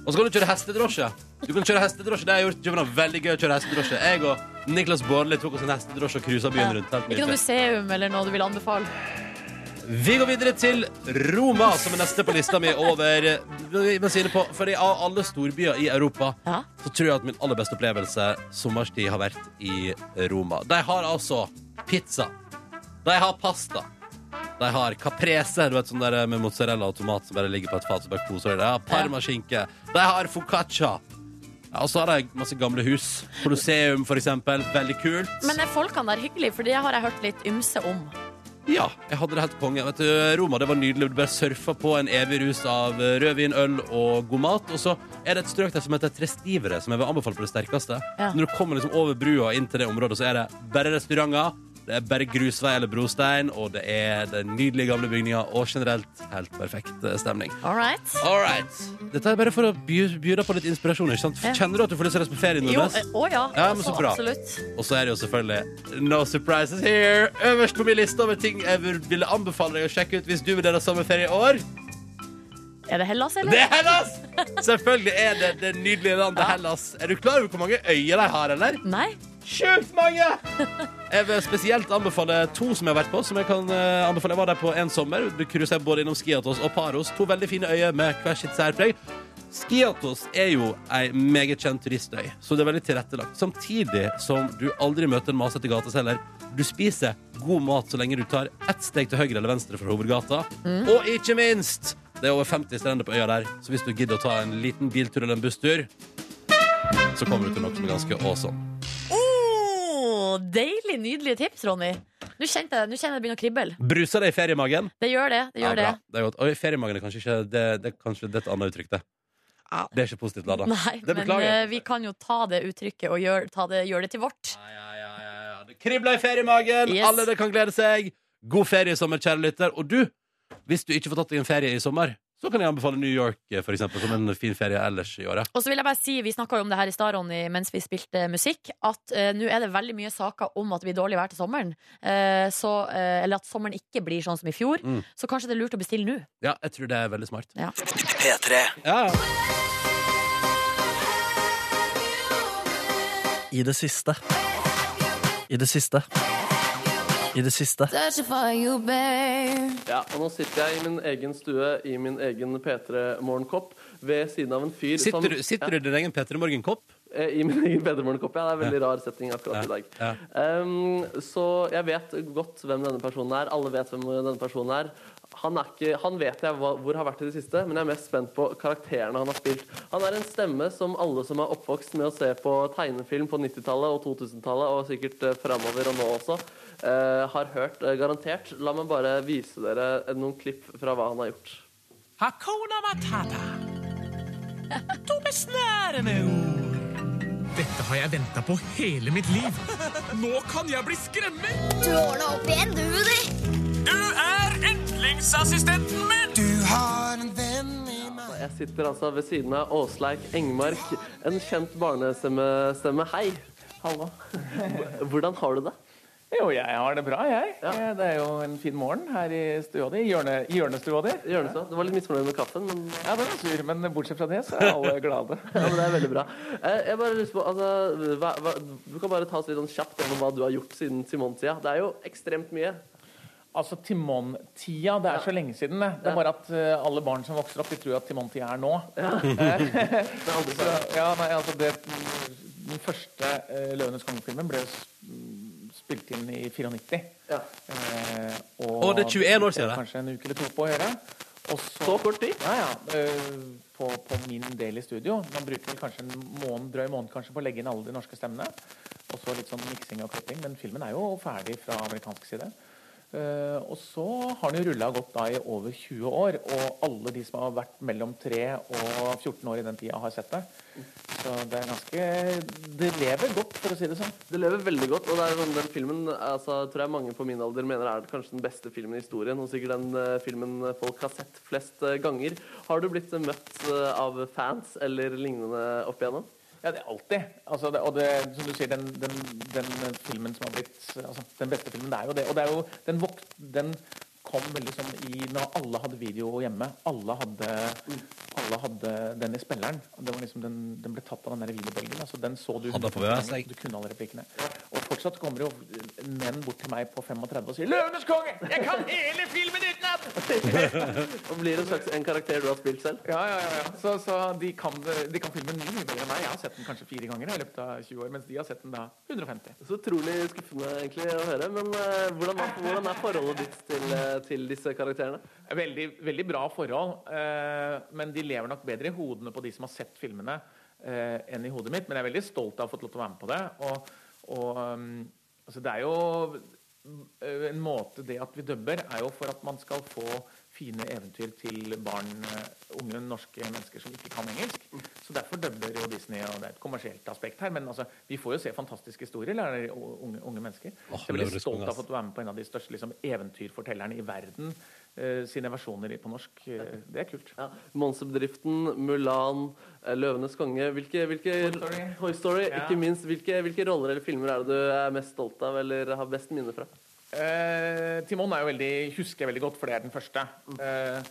Og så kan du kjøre hestedrosje. Du kan kjøre hestedrosje, Det har jeg gjort i København. Veldig gøy å kjøre hestedrosje. Jeg og Niklas Baarli tok oss en hestedrosje og cruisa byen rundt. Helt Ikke noe museum eller noe du vil anbefale? Vi går videre til Roma, som er neste på lista mi over mens er inne på, fordi Av alle storbyer i Europa Ja. så tror jeg at min aller beste opplevelse sommerstid har vært i Roma. De har altså pizza. De har pasta. De har caprese, du vet sånn der med mozzarella og tomat som bare ligger på et fat. som bare koser deg. De har parmaskinke. De har focaccia. Ja, og så har de masse gamle hus. Colosseum, for eksempel. Veldig kult. Men er folkene der hyggelige? For det har jeg hørt litt ymse om. Ja, jeg hadde det helt konge. Vet du, Roma det var nydelig. Du bare surfa på en evig rus av rødvin, øl og god mat. Og så er det et strøk der som heter Trestivere, som jeg vil anbefale på det sterkeste. Ja. Når du kommer liksom over brua inn til det området, så er det bare restauranter. Det er bare grusvei eller brostein, og det er den nydelige gamle bygninga. og generelt helt perfekt eh, stemning. All right. All right. Dette er bare for å by, by deg på litt inspirasjon. ikke sant? Ja. Kjenner du at du får lyst til å reise på ferie? Jo, Nordnes? eh, å ja. Ja, men så altså, bra. Absolutt. Og så er det jo selvfølgelig No surprises here. Øverst på min liste over ting jeg ville anbefale deg å sjekke ut hvis du vil dele sommerferie i år. Er det Hellas, eller? Det er Hellas! Selvfølgelig er det det nydelige landet Hellas. Er du klar over hvor mange øyer de har, eller? Nei? Sjukt mange! Jeg vil spesielt anbefale to som jeg har vært på. Som jeg kan eh, anbefale. Jeg var der på en sommer. Du cruiser både innom Skiatos og Paros. To veldig fine øyer med hver sitt særpreg. Skiatos er jo ei meget kjent turistøy, så det er veldig tilrettelagt. Samtidig som du aldri møter en masete gateselger. Du spiser god mat så lenge du tar ett steg til høyre eller venstre fra hovedgata. Og ikke minst, det er over 50 strender på øya der, så hvis du gidder å ta en liten biltur eller en busstur, så kommer du til noe som er ganske awesome. Deilig, nydelige tips, Ronny. Nå kjente jeg, nå kjenner jeg det begynner å krible. Bruser det i feriemagen? Det gjør det. det, gjør ja, det. det er godt. Oi, feriemagen er kanskje ikke det, det, kanskje det er et annet uttrykk, det. Det er ikke positivt lada. Nei, Det men beklager jeg. eh, vi kan jo ta det uttrykket og gjøre, det, gjør det til vårt. Ja, ja, ja, ja, Det kribler i feriemagen. Yes. Alle det kan glede seg. God ferie i sommer, kjære lytter. Og du, hvis du ikke får tatt deg en ferie i sommer, så kan jeg anbefale New York eh, for eksempel, som en fin ferie ellers i året. Og så vil jeg bare si, Vi snakka om det her i stad, Ronny, mens vi spilte musikk, at uh, nå er det veldig mye saker om at det blir dårlig vær til sommeren. Uh, så, uh, eller at sommeren ikke blir sånn som i fjor. Mm. Så kanskje det er lurt å bestille nå. Ja, jeg tror det er veldig smart. Ja. P3. Ja, ja. I det siste. I det siste. I det siste. Ja, og nå sitter jeg i min egen stue i min egen P3 Morgenkopp ved siden av en fyr som Sitter, du- sitter du i din egen P3 Morgen-kopp? Eh, I min egen P3 ja. Det er en veldig rar setting akkurat i dag. Ja. Um, så jeg vet godt hvem denne personen er. Alle vet hvem denne personen er. Han, ikke, han vet jeg hva, hvor har vært i det siste, men jeg er mest spent på karakterene han har spilt. Han er en stemme som alle som er oppvokst med å se på tegnefilm på 90-tallet og 2000-tallet, og sikkert uh, framover og nå også, eh, har hørt eh, garantert. La meg bare vise dere eh, noen klipp fra hva han har gjort. Hakuna Matata. Du besnærende ord. Dette har jeg venta på hele mitt liv. Nå kan jeg bli skremmer! Du ordna opp igjen, du, du. Du er endlingsassistenten min! Du har en venn i meg Jeg sitter altså ved siden av Åsleik Engmark, en kjent barnestemme. Hei. Hallo. Hvordan har du det? Jo, jeg har det bra, jeg. Ja. Det er jo en fin morgen her i stua di. Hjørne, hjørnestua di. Hjørnestua. Du var litt misfornøyd med kaffen, men Ja, den er sur, men bortsett fra det, så er alle glade. ja, men det er veldig bra. Eh, Jeg bare lyst på, altså, hva, hva, Du kan bare ta oss litt sånn kjapt gjennom hva du har gjort siden Simon-tida. Det er jo ekstremt mye. Altså, Timon-tida, det er så lenge siden, det. Det er bare at uh, alle barn som vokser opp, de tror at Timon-tida er nå. Er Så, så ja, nei, altså det, Den første uh, 'Løvenes konge'-filmen ble s- spilt inn i 94. Ja. Eh, Å, det er 21 år siden, det. Kanskje en uke eller to på å gjøre. Og så, kort tid? Ja, ja. eh, på, på min del i studio. Man bruker vel kanskje en måned, drøy måned kanskje på å legge inn alle de norske stemmene. Og så litt sånn miksing og klipping. Men filmen er jo ferdig fra amerikansk side. Eh, og så har den rulla godt da i over 20 år, og alle de som har vært mellom 3 og 14 år i den tida, har sett det. Så det er ganske Det lever godt, for å si det sånn. Det lever veldig godt, og det er sånn, den filmen altså, tror jeg mange på min alder mener er kanskje den beste filmen i historien, og sikkert den eh, filmen folk har sett flest eh, ganger. Har du blitt møtt av fans eller lignende opp igjennom? Ja, det er alltid. Altså, det, og det, som du sier, den, den, den filmen som har blitt altså, Den beste filmen, det er jo det. Og det er jo Den, vok, den kom veldig sånn i Når alle hadde video hjemme. Alle hadde, alle hadde den i spilleren. Det var liksom den, den ble tatt av den der videobølgen. Altså, den så du Hadde på 150 VHS, Du kunne alle replikkene. Og fortsatt kommer jo menn bort til meg på 35 og sier 'Løvenes konge! Jeg kan hele filmen utenat!' Og blir en slags en karakter du har spilt selv? Ja, ja, ja. Så, så de, kan, de kan filmen mye mye bedre enn meg. Jeg har sett den kanskje fire ganger i løpet av 20 år, mens de har sett den da 150. Så utrolig skuffende egentlig å høre. Men uh, hvordan, er, hvordan er forholdet ditt til, eh, til disse karakterene? Veldig, veldig bra forhold, uh, men de lever nok bedre i hodene på de som har sett filmene, uh, enn i hodet mitt. Men jeg er veldig stolt av å ha fått lov til å være med på det. Og, og um, altså det er jo eh, en måte det at vi dubber, er jo for at man skal få fine eventyr til barn, eh, unge norske mennesker som ikke kan engelsk. Så derfor dubber jo Disney, og det er et kommersielt aspekt her. Men altså, vi får jo se fantastiske historier, lærer unge, unge mennesker. Oh, jeg er veldig stolt av å ha være med på en av de største liksom, eventyrfortellerne i verden. Eh, sine versjoner på norsk. Eh, det er kult. Ja. Monsterbedriften, Mulan, eh, Løvenes konge hvilke, hvilke, Toy Story. Toy Story, Ja. ikke minst. Hvilke, hvilke roller eller filmer er det du er mest stolt av eller har best minne fra? Eh, Timon er jo veldig, husker jeg veldig godt, for det er den første. Eh,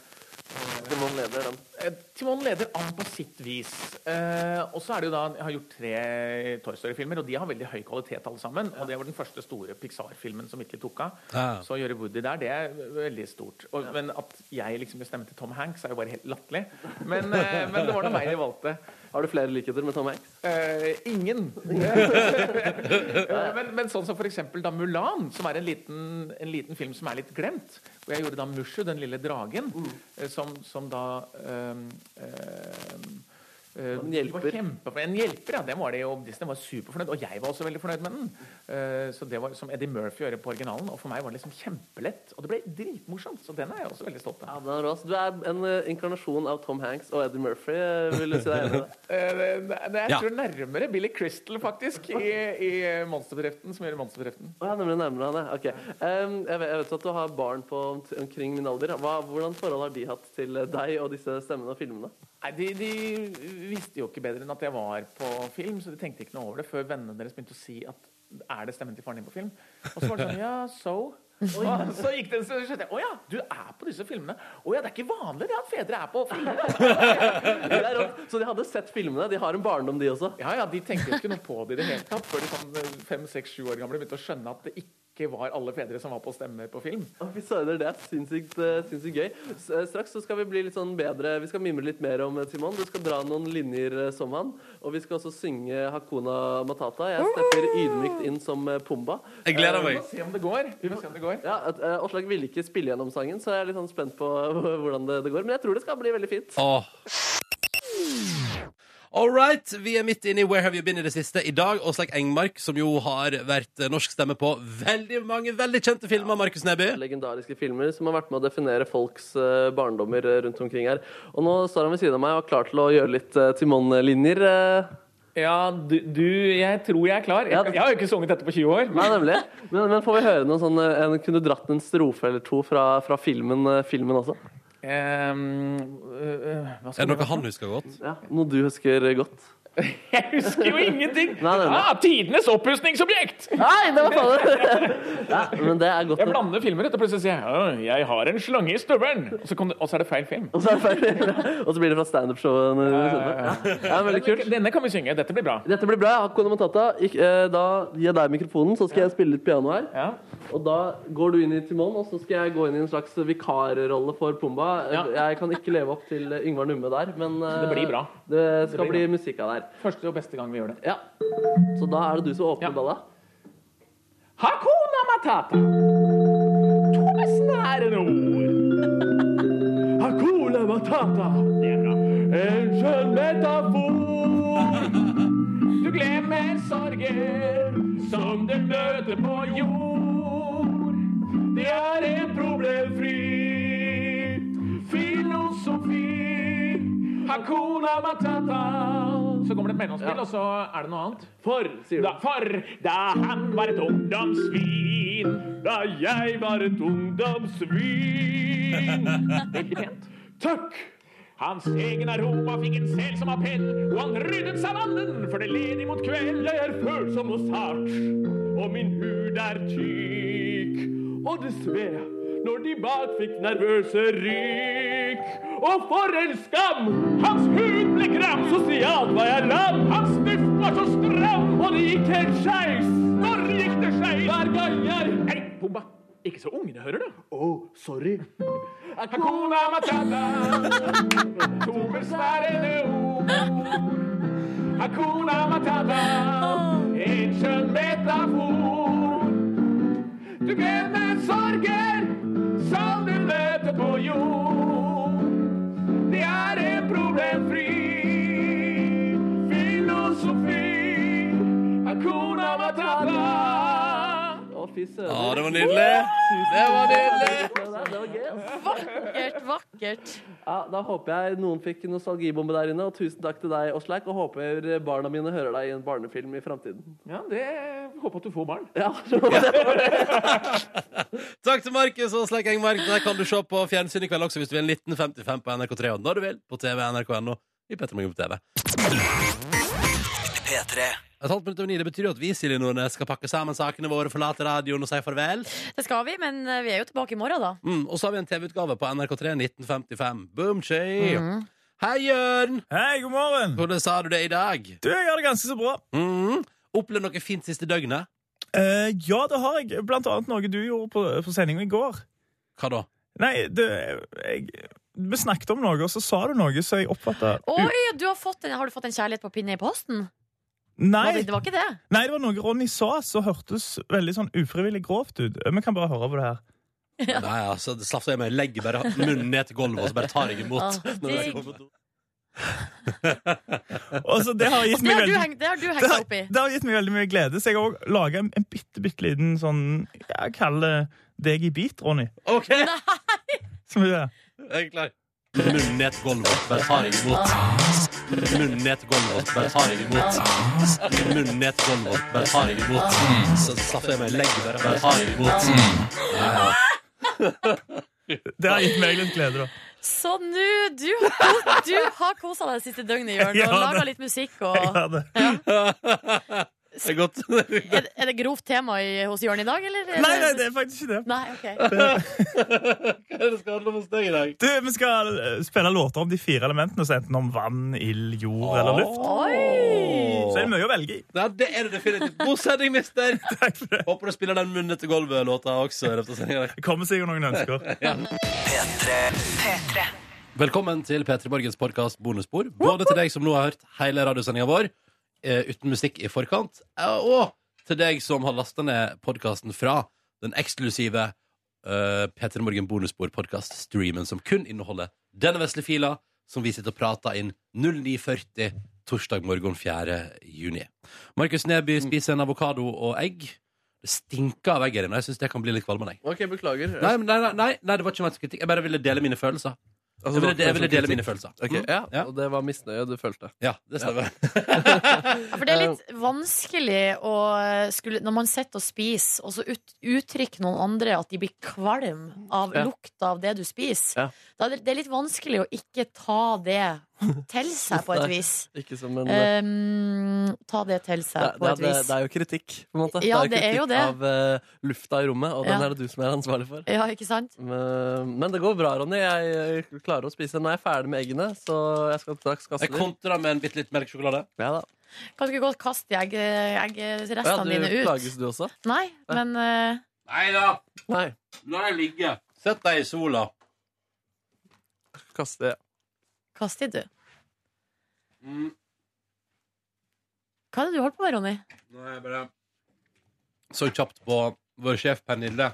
Timon leder den. Eh, Timon leder an på sitt vis. Eh, og så er det jo da Jeg har gjort tre Toy Story-filmer, og de har veldig høy kvalitet alle sammen. Og det var den første store Pixar-filmen som virkelig tok av. Ja. Så å gjøre Woody der, det er veldig stort. Og, Men at jeg liksom bestemte til Tom Hanks, er jo bare helt latterlig. Men, eh, men det var nå meg de valgte. Har du flere likheter med Tom Hanks? Eh, ingen. Eh, men, men sånn som eksempel da Mulan, som er en liten, en liten film som er litt glemt. Hvor jeg gjorde da Mushu, den lille dragen, mm. som, som da um, eh, Eh, En hjelper. En hjelper, ja. Den var det jo, Disney var superfornøyd. Og jeg var også veldig fornøyd med den. Eh, så det var som Eddie Murphy gjør på originalen. Og for meg var det liksom kjempelett. Og det ble dritmorsomt. Så den er jeg også veldig stolt av. Ja, er. Du er en eh, inkarnasjon av Tom Hanks og Eddie Murphy. eh, Vil du si deg enig i det? Eh, det- det- Jeg tror nærmere Billy Crystal, faktisk, i, i Monsterbedriften, som gjør Monsterbedriften. Å, ja, nemlig nærmere han, ja. Ok. Jeg, vet, jeg vet at du har barn på omkring min alder. Hva, hvordan forhold har de hatt til eh, deg og disse stemmene og filmene? Nei, de, de visste jo ikke bedre enn at jeg var på film, så de tenkte ikke noe over det før vennene deres begynte å si at er det stemmen til faren din på film? Og så var det sånn, ja, so? Og så gikk det en stund, så skjønte jeg, å ja, du er på disse filmene. Å ja, det er ikke vanlig det at fedre er på filmene. Så de hadde sett filmene? De har en barndom, de også? Ja, ja, de tenkte jo ikke noe på det i det hele tatt, før de sånn fem, seks, sju år gamle begynte å skjønne at det ikke var alle fedre som var på stemmer på film. Å, Fy søren, det er sinnssykt, eh, sinnssykt gøy. Eh, straks så skal vi bli litt sånn bedre Vi skal mimre litt mer om Simon. Timon. Du skal dra noen linjer eh, som han. Og vi skal også synge Hakuna Matata. Jeg stepper ydmykt inn som eh, Pumba. Jeg gleder Vi meg. se om det går. Vi må se om det går. Ja, eh, Aslak ville ikke spille gjennom sangen, så jeg er litt sånn spent på hvordan det, det går. Men jeg tror det skal bli veldig fint. Åh. All right, vi er midt inne i Where Have You Been i det siste. I dag Åsleik Engmark, som jo har vært eh, norsk stemme på veldig mange veldig kjente filmer. Markus Neby. Legendariske filmer som har vært med å definere folks eh, barndommer eh, rundt omkring her. Og nå står han ved siden av meg og er klar til å gjøre litt uh, Timon-linjer. Ja, du, du, jeg tror jeg er klar. Jeg, jeg har jo ikke sunget dette på 20 år. Nei, nemlig. Men, men får vi høre noe sånn en, Kunne du dratt en strofe eller to fra, fra filmen, filmen også? Ehm, øh, øh, hva Er skal det det noe han husker godt? Ja, Noe du husker godt? Jeg husker jo ingenting! Nei, nei, nei. Ah, tidenes oppussingsobjekt! Nei, det var faen ja, Men det er godt. Jeg blander filmer, og plutselig sier jeg 'jeg har en slange i støvelen', og så, kom det, og så er det feil film. Og så, er det feil. og så blir det fra standup-showet. Ja, ja, veldig kult. Denne kan vi synge. Dette blir bra. Dette blir bra. Hakuna Matata. Eh, da gir jeg deg mikrofonen, så skal jeg spille litt piano her. Ja. Og da går du inn i Timon, og så skal jeg gå inn i en slags vikarrolle for Pumba. Ja. Jeg kan ikke leve opp til eh, Yngvar Numme der, men eh, Det blir bra. Det skal Det bli musikk av det her. Første og beste gang vi gjør det. Ja. Så da er det du som åpner Ja. balla. Hakuna Matata. To besnærende ord. Hakuna Matata. Det er bra. En skjønn metafor. Du glemmer sorger som du møter på jord. Er en problemfri filosofi. Hakuna Matata. Så kommer det et mellomspill, og så er det noe annet. For, sier du. Da, for da han var et ungdomssvin, da jeg var et ungdomssvin. Veldig pent. Takk! Hans egen aroma fikk en sel som appell, og han ryddet savannen, for det led imot kveld. Jeg er følsom og sart, og min hud er tyk. Og det sved når de bak fikk nervøse ryk. Og for en skam! Hans hud ble gram, sosialt var jeg lam. Hans duft var så stram, og det gikk helt skeis. Når gikk det skeis? Hver gang jeg Hei, bomba! Ikke så ungene hører det. Å, sorry. Hakuna Matata. To besværende ord. Hakuna Matata. En skjønn metafor. Du glemmer sorger som du møter på jord. Det er en problemfri filosofi. Hakuna Matata. Å, fy søren. Ja, det var nydelig. Det var nydelig. Vakkert, vakkert. Ja, da håper jeg noen fikk nostalgibombe der inne. Og tusen takk til deg, Åslaug. Og håper barna mine hører deg i en barnefilm i framtiden. Ja, det håper at du får barn. Ja, Takk til Markus og Sleik Engmark. Der kan du se på fjernsyn i kveld også hvis du vil. 1955 på NRK3 og når du vil på TV nrk.no i Petter Morgen på TV. Et halvt minutt over ni, Det betyr jo at vi Silje Nordnes, skal pakke sammen sakene våre, forlate radioen og si farvel. Det skal vi, men eh, vi er jo tilbake i morgen, da. Mm, og så har vi en TV-utgave på NRK3 1955. Boom, chi. Hei, Jørn! Hei, god morgen. Hvordan sa du det i dag? Du, jeg har det ganske så bra. Mm. Opplevd noe fint siste døgnet? Uh, ja, det har jeg. Blant annet noe du gjorde på, på sendinga i går. Hva da? Nei, det, jeg, vi snakket om noe, og så sa du noe så jeg oppfatta Oi, du har, fått en, har du fått en kjærlighet på pinne i posten? Nei, det, det var ikke det? nei, det var noe Ronny sa som hørtes veldig sånn ufrivillig grovt ut. Vi kan bare høre på det her. Nei, altså, det slafser jeg meg. Legger bare munnen ned til gulvet og så bare tar jeg imot. Ah. Og så det har gitt meg du veldig det har du hengt deg opp i. det har gitt meg veldig mye glede, så jeg har òg laga en, en bitte, bitte liten sånn Jeg kaller deg i bit, Ronny. OK, Som er jeg er klar. Munnen ned til gulvet, bare tar jeg imot. Munnen ned til gulvet, bare tar jeg imot. Munnen ned til gulvet, bare tar jeg imot. Så slapper jeg meg i legget, bare, bare tar jeg imot. Ja, ja. Det har gitt meg litt glede, da. Så nå, du, du har kosa deg det siste døgnet, Jørn, og det- laga litt musikk. Og, har det. Er godt. er, er det grovt tema i, hos Jørn i dag, eller? er Nei, nei, det er faktisk ikke det. Nei, ok. Hva er det skal handle om hos deg i dag? Du, Vi skal eh, spille låter om de fire elementene, så enten om vann, ild, jord eller luft. Så er det mye å velge i. Ja, det er det definitivt. God sending, mister! Takk for det. Håper du spiller den Munnet til gulvet-låta også. Det kommer sikkert noen ønsker. Velkommen til P3 Morgens podkast Bonusbord. Både til deg som nå har hørt hele radiosendinga vår uten musikk i forkant, eh, og til deg som har lasta ned podkasten fra den eksklusive uh, P3 Morgen bonusbord-podkast-streamen som kun inneholder denne vesle fila som vi sitter og prater inn 09.40 torsdag morgen 4. juni. Markus Neby spiser en avokado og egg. Det stinker av egg her inne. Jeg syns det kan bli litt kvalmende. Okay, OK, beklager. Nei, nei, nei, nei, det var ikke ment kritikk. Jeg bare ville dele mine følelser. Altså, Jeg ville, det jeg ville dele mine følelser. Ok, Mm. ja, Ja. Og det var misnøye du følte. Ja, det stemmer. For det er litt vanskelig å skulle, Når man sitter og spiser, og så ut, uttrykker noen andre at de blir kvalm av Ja. lukta av det du spiser. Ja. Da er det, det er litt vanskelig å ikke ta det til seg, på et vis. Ikke som en Um, ta det til seg, det, på det, et det, vis. det er jo kritikk, på en måte. Ja, det er er jo kritikk det. av uh, lufta i rommet, og den er det du som er ansvarlig for. Ja, ikke sant? Men, men det går bra, Ronny. Jeg, jeg klarer å spise. Nå er jeg ferdig med eggene, så jeg skal straks kaste Jeg kontrer med en bitte litt melkesjokolade. Ja da. Kan du ikke godt kaste egg, Ja, eggrestene du dine ut? plages du også? Nei, men eh, Nei da! Nei. La dem ligge. Sett deg i sola. Kaste kaster du. Mm. Hva er det du holder på med, Ronny? Nå er jeg bare så kjapt på vår sjef Pernille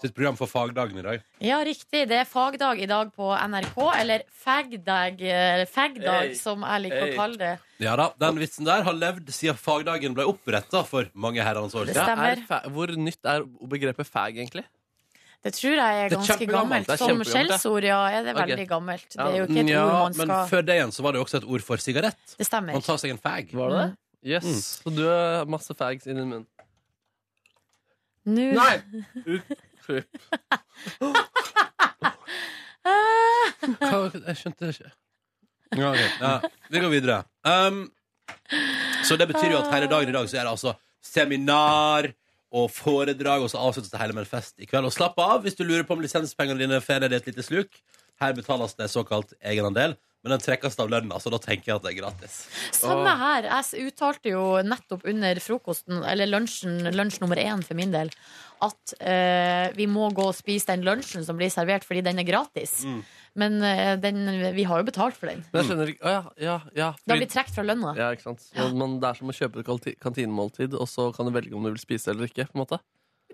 sitt program for fagdagen i dag. Ja, riktig. Det er fagdag i dag på NRK, eller fagdag, fagdag Hey. som jeg liker Hey. å kalle det. Ja da, Den vitsen der har levd siden fagdagen ble oppretta for mange herrens år siden. Hvor nytt er begrepet fag, egentlig? Det tror jeg er ganske er gammelt. Som skjellsord, ja, er det veldig gammelt. Det er jo ikke et Ja, ord man skal men før det igjen så var det jo også et ord for sigarett. Det stemmer. Man tar seg en fag. Var det det? Mm. Yes. Så du har masse fags inni munnen. Nå Nei! Utklipp. Hva, jeg skjønte det ikke. Ja, okay. ja, vi går videre. Um, så det betyr jo at hele dagen i dag så er det altså seminar og foredrag, og så avsluttes det hele med en fest i kveld. Og slapp av hvis du lurer på om lisenspengene dine får deg et lite sluk. Her betales det såkalt egenandel, men den trekkes av lønna, så da tenker jeg at det er gratis. Samme her. Jeg uttalte jo nettopp under frokosten, eller lunsjen, lunsj nummer én for min del, at uh, vi må gå og spise den lunsjen som blir servert, fordi den er gratis. Mm. Men eh, den, vi har jo betalt for den. Men jeg skjønner ikke Å ja, ja, ja. Det har blitt trukket fra lønna. ja, ikke sant. Så men det er som å kjøpe et kanti- kantinemåltid, og så kan du velge om du vil spise eller ikke. på en måte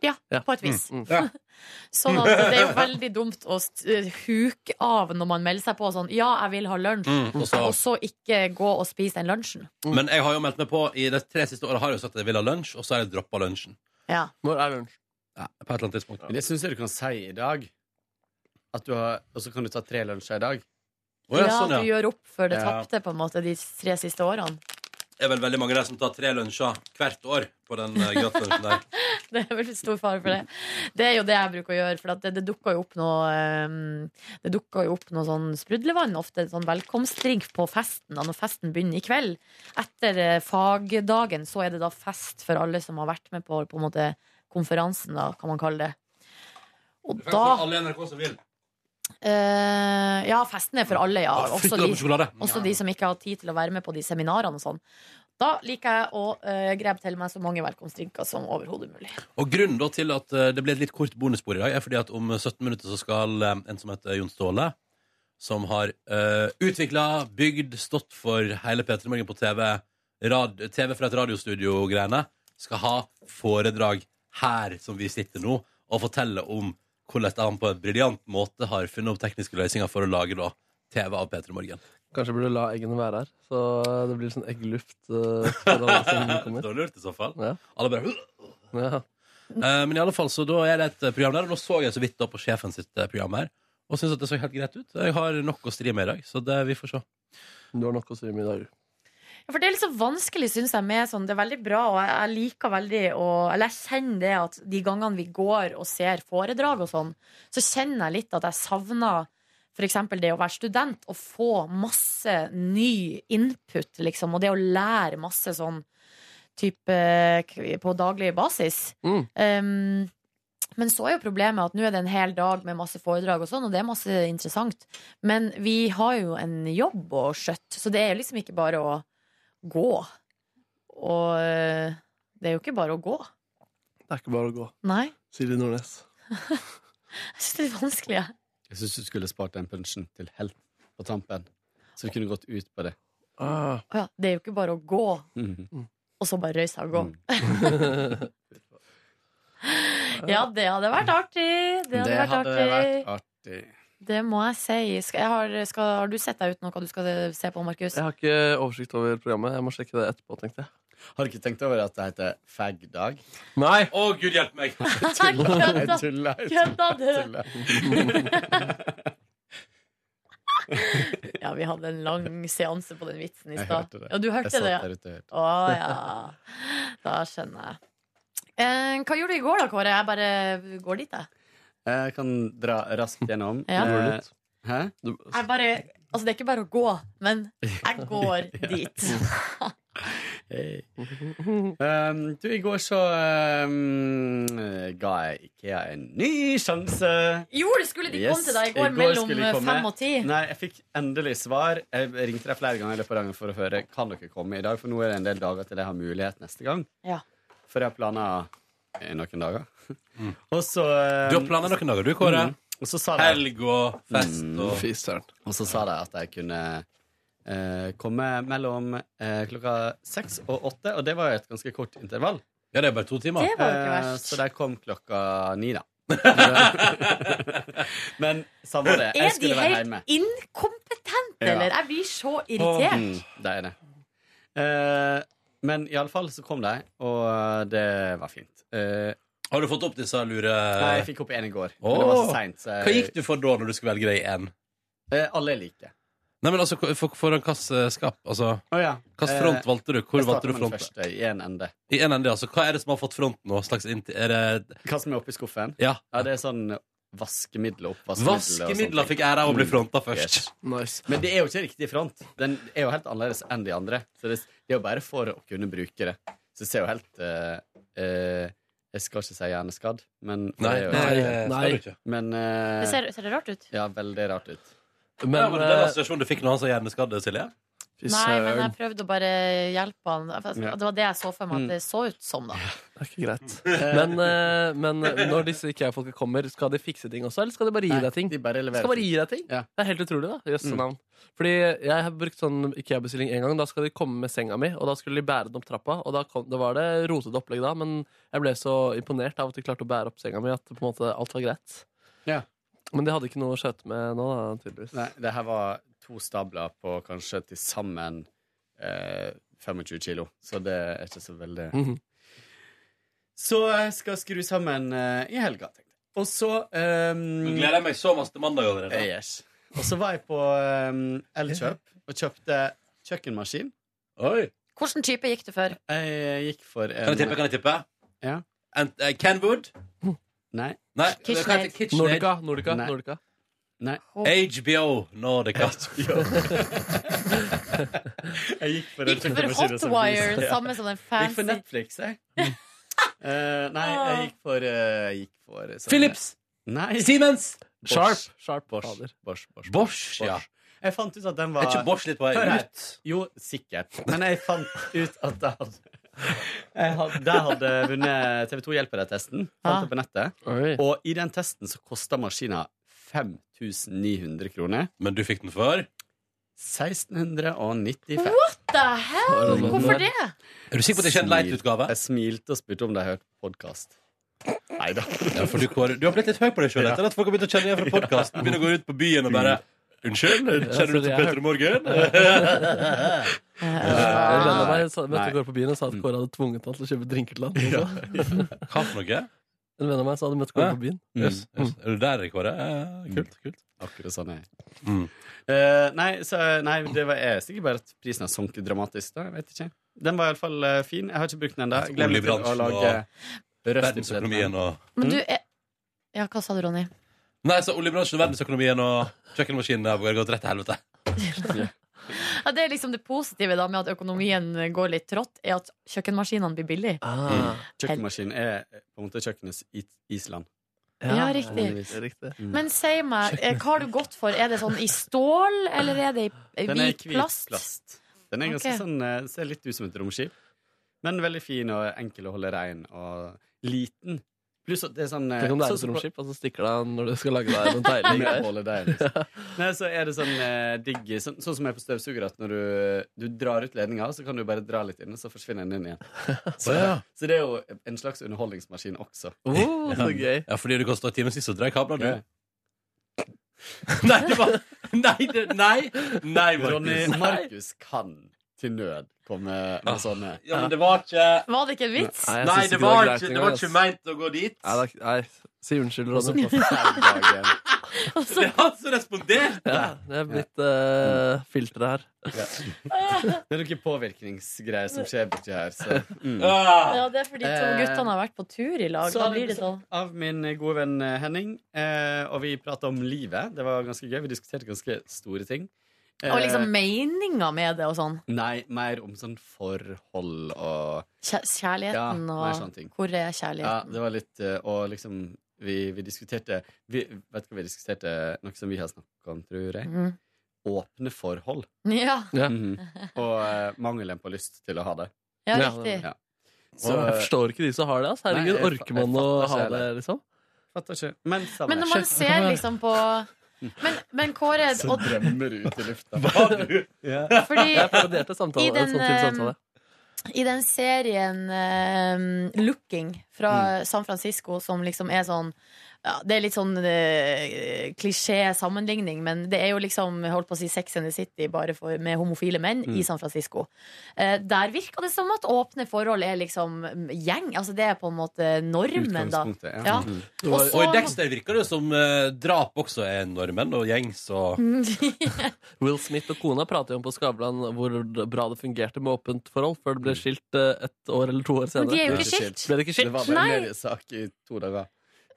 Ja, Ja. på et vis. Mm. Ja. Sånn at det er jo veldig dumt å st- eh, huke av når man melder seg på sånn Ja, jeg vil ha lunsj. Mm, og så- Og så ikke gå og spise den lunsjen. Men jeg har jo meldt meg på i de tre siste årene har jeg jo sagt at jeg vil ha lunsj, og så har jeg droppa lunsjen. Ja. Når er lunsj? Ja, på et eller annet tidspunkt. Men det syns jeg du kan si i dag. At du har, og så kan du ta tre lunsjer i dag. Å, ja, ja, sånn, ja. du gjør opp for det Ja. tapte på en måte de tre siste årene. Det er vel veldig mange der som tar tre lunsjer hvert år på den uh, gratislunsjen der. Det er veldig stor fare for det. Det er jo det jeg bruker å gjøre, for at det, det dukker jo opp noe ehm, Det dukker jo opp noe sånn sprudlevann, ofte sånn velkomstdrink på festen, da når festen begynner i kveld. Etter eh, fagdagen så er det da fest for alle som har vært med på, på en måte konferansen, da, kan man kalle det. Og da Alle i NRK som vil. Eh, Ja, festen er for alle, ja. Også de, også de som ikke har tid til å være med på de seminarene og sånn. Da liker jeg å uh, grebe til meg så mange velkomstdrinker som overhodet mulig. Og grunnen da til at uh, det ble et litt kort bonusspor i dag, er fordi at om 17 minutter så skal eh, en som heter Jon Ståle, som har uh, utvikla, bygd, stått for hele P3 Morgen på TV, rad, TV fra et radiostudio-greiene, skal ha foredrag her som vi sitter nå, og fortelle om hvordan han på en briljant måte har funnet opp tekniske løsninger for å lage da TV av P3 Morgen. Kanskje burde la eggene være her, så det blir sånn eggluft. Uh. Det var lurt i så fall. Ja. Alle bare Ja. uh, Men i alle fall, så da er det et program der. Og nå så jeg så vidt da på sjefen sitt eh, program her, og syns at det så helt greit ut. Jeg har nok å stri med i dag, så det, vi får se. Du har nok å stri med i dag. Ja, For det er litt så vanskelig, syns jeg, med sånn Det er veldig bra, og jeg, liker veldig å Eller jeg kjenner det at de gangene vi går og ser foredrag og sånn, så kjenner jeg litt at jeg savner f.eks. det å være student og få masse ny input, liksom, og det å lære masse sånn type på daglig basis. Mm. Um, men så er jo problemet at nå er det en hel dag med masse foredrag og sånn, og det er masse interessant. Men vi har jo en jobb å skjøtte, så det er liksom ikke bare å gå. Og eh, det er jo ikke bare å gå. Det er ikke bare å gå. Nei. Silje Nordnes. Jeg syns det er vanskelig. jeg. Jeg syns du skulle spart den punsjen til helt på tampen. Så du kunne gått ut på det. Ah. Ja, det er jo ikke bare å gå, Mhm. og så bare røyse og gå. Mm. ja, det hadde vært artig. Det hadde, Det vært, hadde artig. vært artig. Det må jeg si. Skal, jeg har, skal, har du sett deg ut noe du skal se på, Markus? Jeg har ikke oversikt over programmet. Jeg må sjekke det etterpå, tenkte jeg. Har du ikke tenkt over at det heter fag-dag? Nei! Å, gud hjelpe meg! Kødda du? Ja, vi hadde en lang seanse på den vitsen i stad. det. Ja, du hørte Jeg satt det? der ute og hørte. Å ja. Da skjønner jeg. Eh, hva gjorde du i går da, Kåre? Jeg bare går dit, jeg. Jeg kan dra raskt gjennom. Ja. Eh, Hæ? jeg bare, altså, det er ikke bare å gå, men jeg går dit. Hey. Um, du, i går så um, ga jeg IKEA en ny sjanse. Jo, det skulle de Yes, komme til deg i i går går mellom fem og ti? Nei, jeg fikk endelig svar. Jeg ringte deg flere ganger i løpet av dagen for å høre Kan dere komme i dag, for nå er det en del dager til jeg har mulighet neste gang. Ja. For jeg har planer i noen dager. Og så Du har planer noen dager, du, Kåre. Mm. Og så sa de Helg og fest og Fy søren. Og så sa de at jeg kunne eh, komme mellom eh, klokka seks og åtte, og det var jo et ganske kort intervall. Ja, det er bare to timer. Det var jo ikke Eh, verst. så de kom klokka ni, da. Men samme det. Jeg Er de skulle være helt hjemme. inkompetente, Ja. eller? Jeg blir så irritert. Mm, det er det. Eh, men iallfall så kom de, og det var fint. Eh, Har du fått opp disse lure nei, jeg fikk opp en i går. Men det var sent. så Hva gikk du for da, når du skulle velge deg én? Eh, alle er like. Nei, men altså, for, foran hvilket skap? Altså, Å ja. hvilken front Eh, valgte du? Hvor valgte du front? første, i en ende. I en ende, altså. Hva er det som har fått fronten nå? Slags er det Hva som er oppi skuffen? Ja. Ja, det er sånn vaskemiddel og oppvaskemiddel. og Vaskemidler fikk æra av å bli Mm. fronta først. Yes. Nice. Men det er jo ikke riktig front. Den er jo helt annerledes enn de andre. Så det, det er jo bare for å kunne bruke det. Så det ser jo helt uh, uh, Jeg skal ikke si hjerneskadd, men Nei, det er jo- nei, Nei. skal. Men uh, Det ser, ser det rart ut? Ja, veldig rart ut. Men, ja, var det den situasjonen du fikk når han sa hjerneskadde, Silje? Nei, men jeg prøvde å bare hjelpe han. Det var det jeg så for meg Mm. at det så ut som, da. Det er ikke greit. Men, eh, men når disse IKEA-folka kommer, skal de fikse ting også, eller skal de bare gi Nei, deg ting? De bare leverer skal bare gi deg ting? Ja. Det er helt utrolig, da. Jøsse Mm. navn. Fordi jeg har brukt sånn IKEA-bestilling en gang. Da skal de komme med senga mi, og da skulle de bære den opp trappa. Og da, kom, det var det rotete opplegg da, men jeg ble så imponert av at de klarte å bære opp senga mi, at på en måte alt var greit. Ja. Men de hadde ikke noe å skjøte med nå, da, tydeligvis. Nei, det her var to stabler på kanskje til sammen eh, 25 kilo, så det er ikke så veldig Mhm. Så jeg skal skru sammen eh, i helga, tenkte jeg. Og så um, Nå gleder jeg meg så masse til mandag allerede. Yes. Og så var jeg på um, Elkjøp og kjøpte kjøkkenmaskin. Oi. Hvilken type gikk du for? Jeg gikk for en Kan jeg tippe? Kan jeg tippe? Ja. And, uh, Kenwood? Nei. Nei, KitchenAid. Nordica. Nordica. Nordica, Nei. HBO. HBO Nordica. jeg gikk for Gikk for Hotwire, Ja. samme som den Jeg gikk for Netflix, jeg. uh, nei, jeg gikk for, uh, gikk for sånn- Philips! Nei. Siemens! Bosch. Sharp. Sharp. Bosch. Bosch, Bosch, Bosch, ja. Jeg fant ut at den Er var ikke Bosch litt på vei ut? Jo, sikkert. Men jeg fant ut at det hadde jeg hadde, der hadde vunnet TV 2 Hjelper deg-testen. Fant det på nettet. Oi. Og i den testen så kosta maskina 5900 kroner. Men du fikk den for? 1695. What the hell? Hvorfor det? Er du sikker på at det ikke er en leit utgave? Jeg smilte og spurte om de hørte podkast. Nei da. Ja, du, du har blitt litt høy på deg sjøl etter at folk har begynt å kjenne igjen fra podkasten. Begynner å gå ut på byen og bare Unnskyld? Kjenner du til Petter i morgen? Jeg venn meg møtte Kåre på byen og sa at Kåre hadde tvunget han til å kjøpe drinker til han. Hva for noe? En venn av meg sa hadde møtt Kåre på byen. Yes, yes. Er du der, Kåre? Ja, kult. kult. Akkurat sånn er jeg. Mm. Eh, nei, så, nei, det var er sikkert bare at prisen har sunket dramatisk. da, jeg vet ikke. Den var iallfall uh, fin. Jeg har ikke brukt den ennå. Å oljebransjen lage og verdensøkonomien og Men du er Ja, hva sa du, Ronny? Nei, så oljebransjen, verdensøkonomien og kjøkkenmaskinen har gått rett til helvete. Ja, det er liksom det positive da med at økonomien går litt trått, er at kjøkkenmaskinene blir billige. Mm. Kjøkkenmaskin er på en måte kjøkkenets Island. Ja, riktig. riktig. Mm. Men si meg, eh, hva har du gått for? Er det sånn i stål, eller er det i hvit plast? plast. Den er ganske okay. sånn, eh, ser litt ut som et romskip. Men veldig fin og enkel å holde rein og liten. Pluss at det er sånn eh, Tenk om det er sånn et romskip, og så stikker det av når du skal lage deg noen deilige greier. liksom. Nei, så er det sånn eh, digg sånn, sånn som er på støvsuger, at når du, du drar ut ledninga, så kan du bare dra litt inn, og så forsvinner den inn igjen. Så, ja. så det er jo en slags underholdningsmaskin også. Oh, så gøy. Ja, fordi du kosta timen sist, så drar jeg kabler, du. Nei, det var Nei, det, nei, nei Markus. Ronny. Markus kan til nød komme med sånne. Ja, men det var ikke Var det ikke en vits? Nei, Nei, det var ikke, det var ikke meint å gå dit. Nei, nei, si unnskyld, Ronny. Det er han som responderte! Ja, det er blitt uh, filteret her. Ja. Det er noen påvirkningsgreier som skjer borti her. Så. Mm. Ja, det er fordi to Eh, guttene har vært på tur i lag. Så Da blir det sånn. Av min gode venn eh, Henning. Eh, og vi prata om livet. Det var ganske gøy. Vi diskuterte ganske store ting. Og liksom Eh, meninga med det og sånn. Nei, mer om sånn forhold og Kjæ- Kjærligheten Ja, og sånne ting. Hvor er kjærligheten? Ja, det var litt eh, Og liksom vi, vi diskuterte vi, Vet du hva vi diskuterte? Noe som vi har snakka om, tror jeg. Mm. Åpne forhold. Ja. Mhm. Og eh, mangelen på lyst til å ha det. Ja, Ja. riktig. Ja. Så, jeg forstår ikke de som har det. Altså. Herregud, Nei, jeg orker man jeg å ha det, liksom? Fatter ikke. Men. Men når man ser liksom på Men, men Kåre Så og, drømmer ut i lufta. Ja. Fordi Jeg applauderte samtale. i den, sånn type samtale. I den serien eh, Looking fra San Francisco, som liksom er sånn ja, Det er litt sånn eh, klisjé-sammenligning, men det er jo liksom holdt på å si Sex and the City bare for, med homofile menn Mm. i San Francisco. Eh, der virker det som at åpne forhold er liksom gjeng. Altså det er på en måte normen, da. Ja. Ja. Mm. Og Og, i Dexter virker det som eh, drap også er normen og gjengs og Will Smith og kona prater jo om på Skavlan hvor bra det fungerte med åpent forhold før det ble skilt eh, et år eller to år senere. Men de er jo ikke skilt. Ble det ikke Det var bare en mediesak i to dager.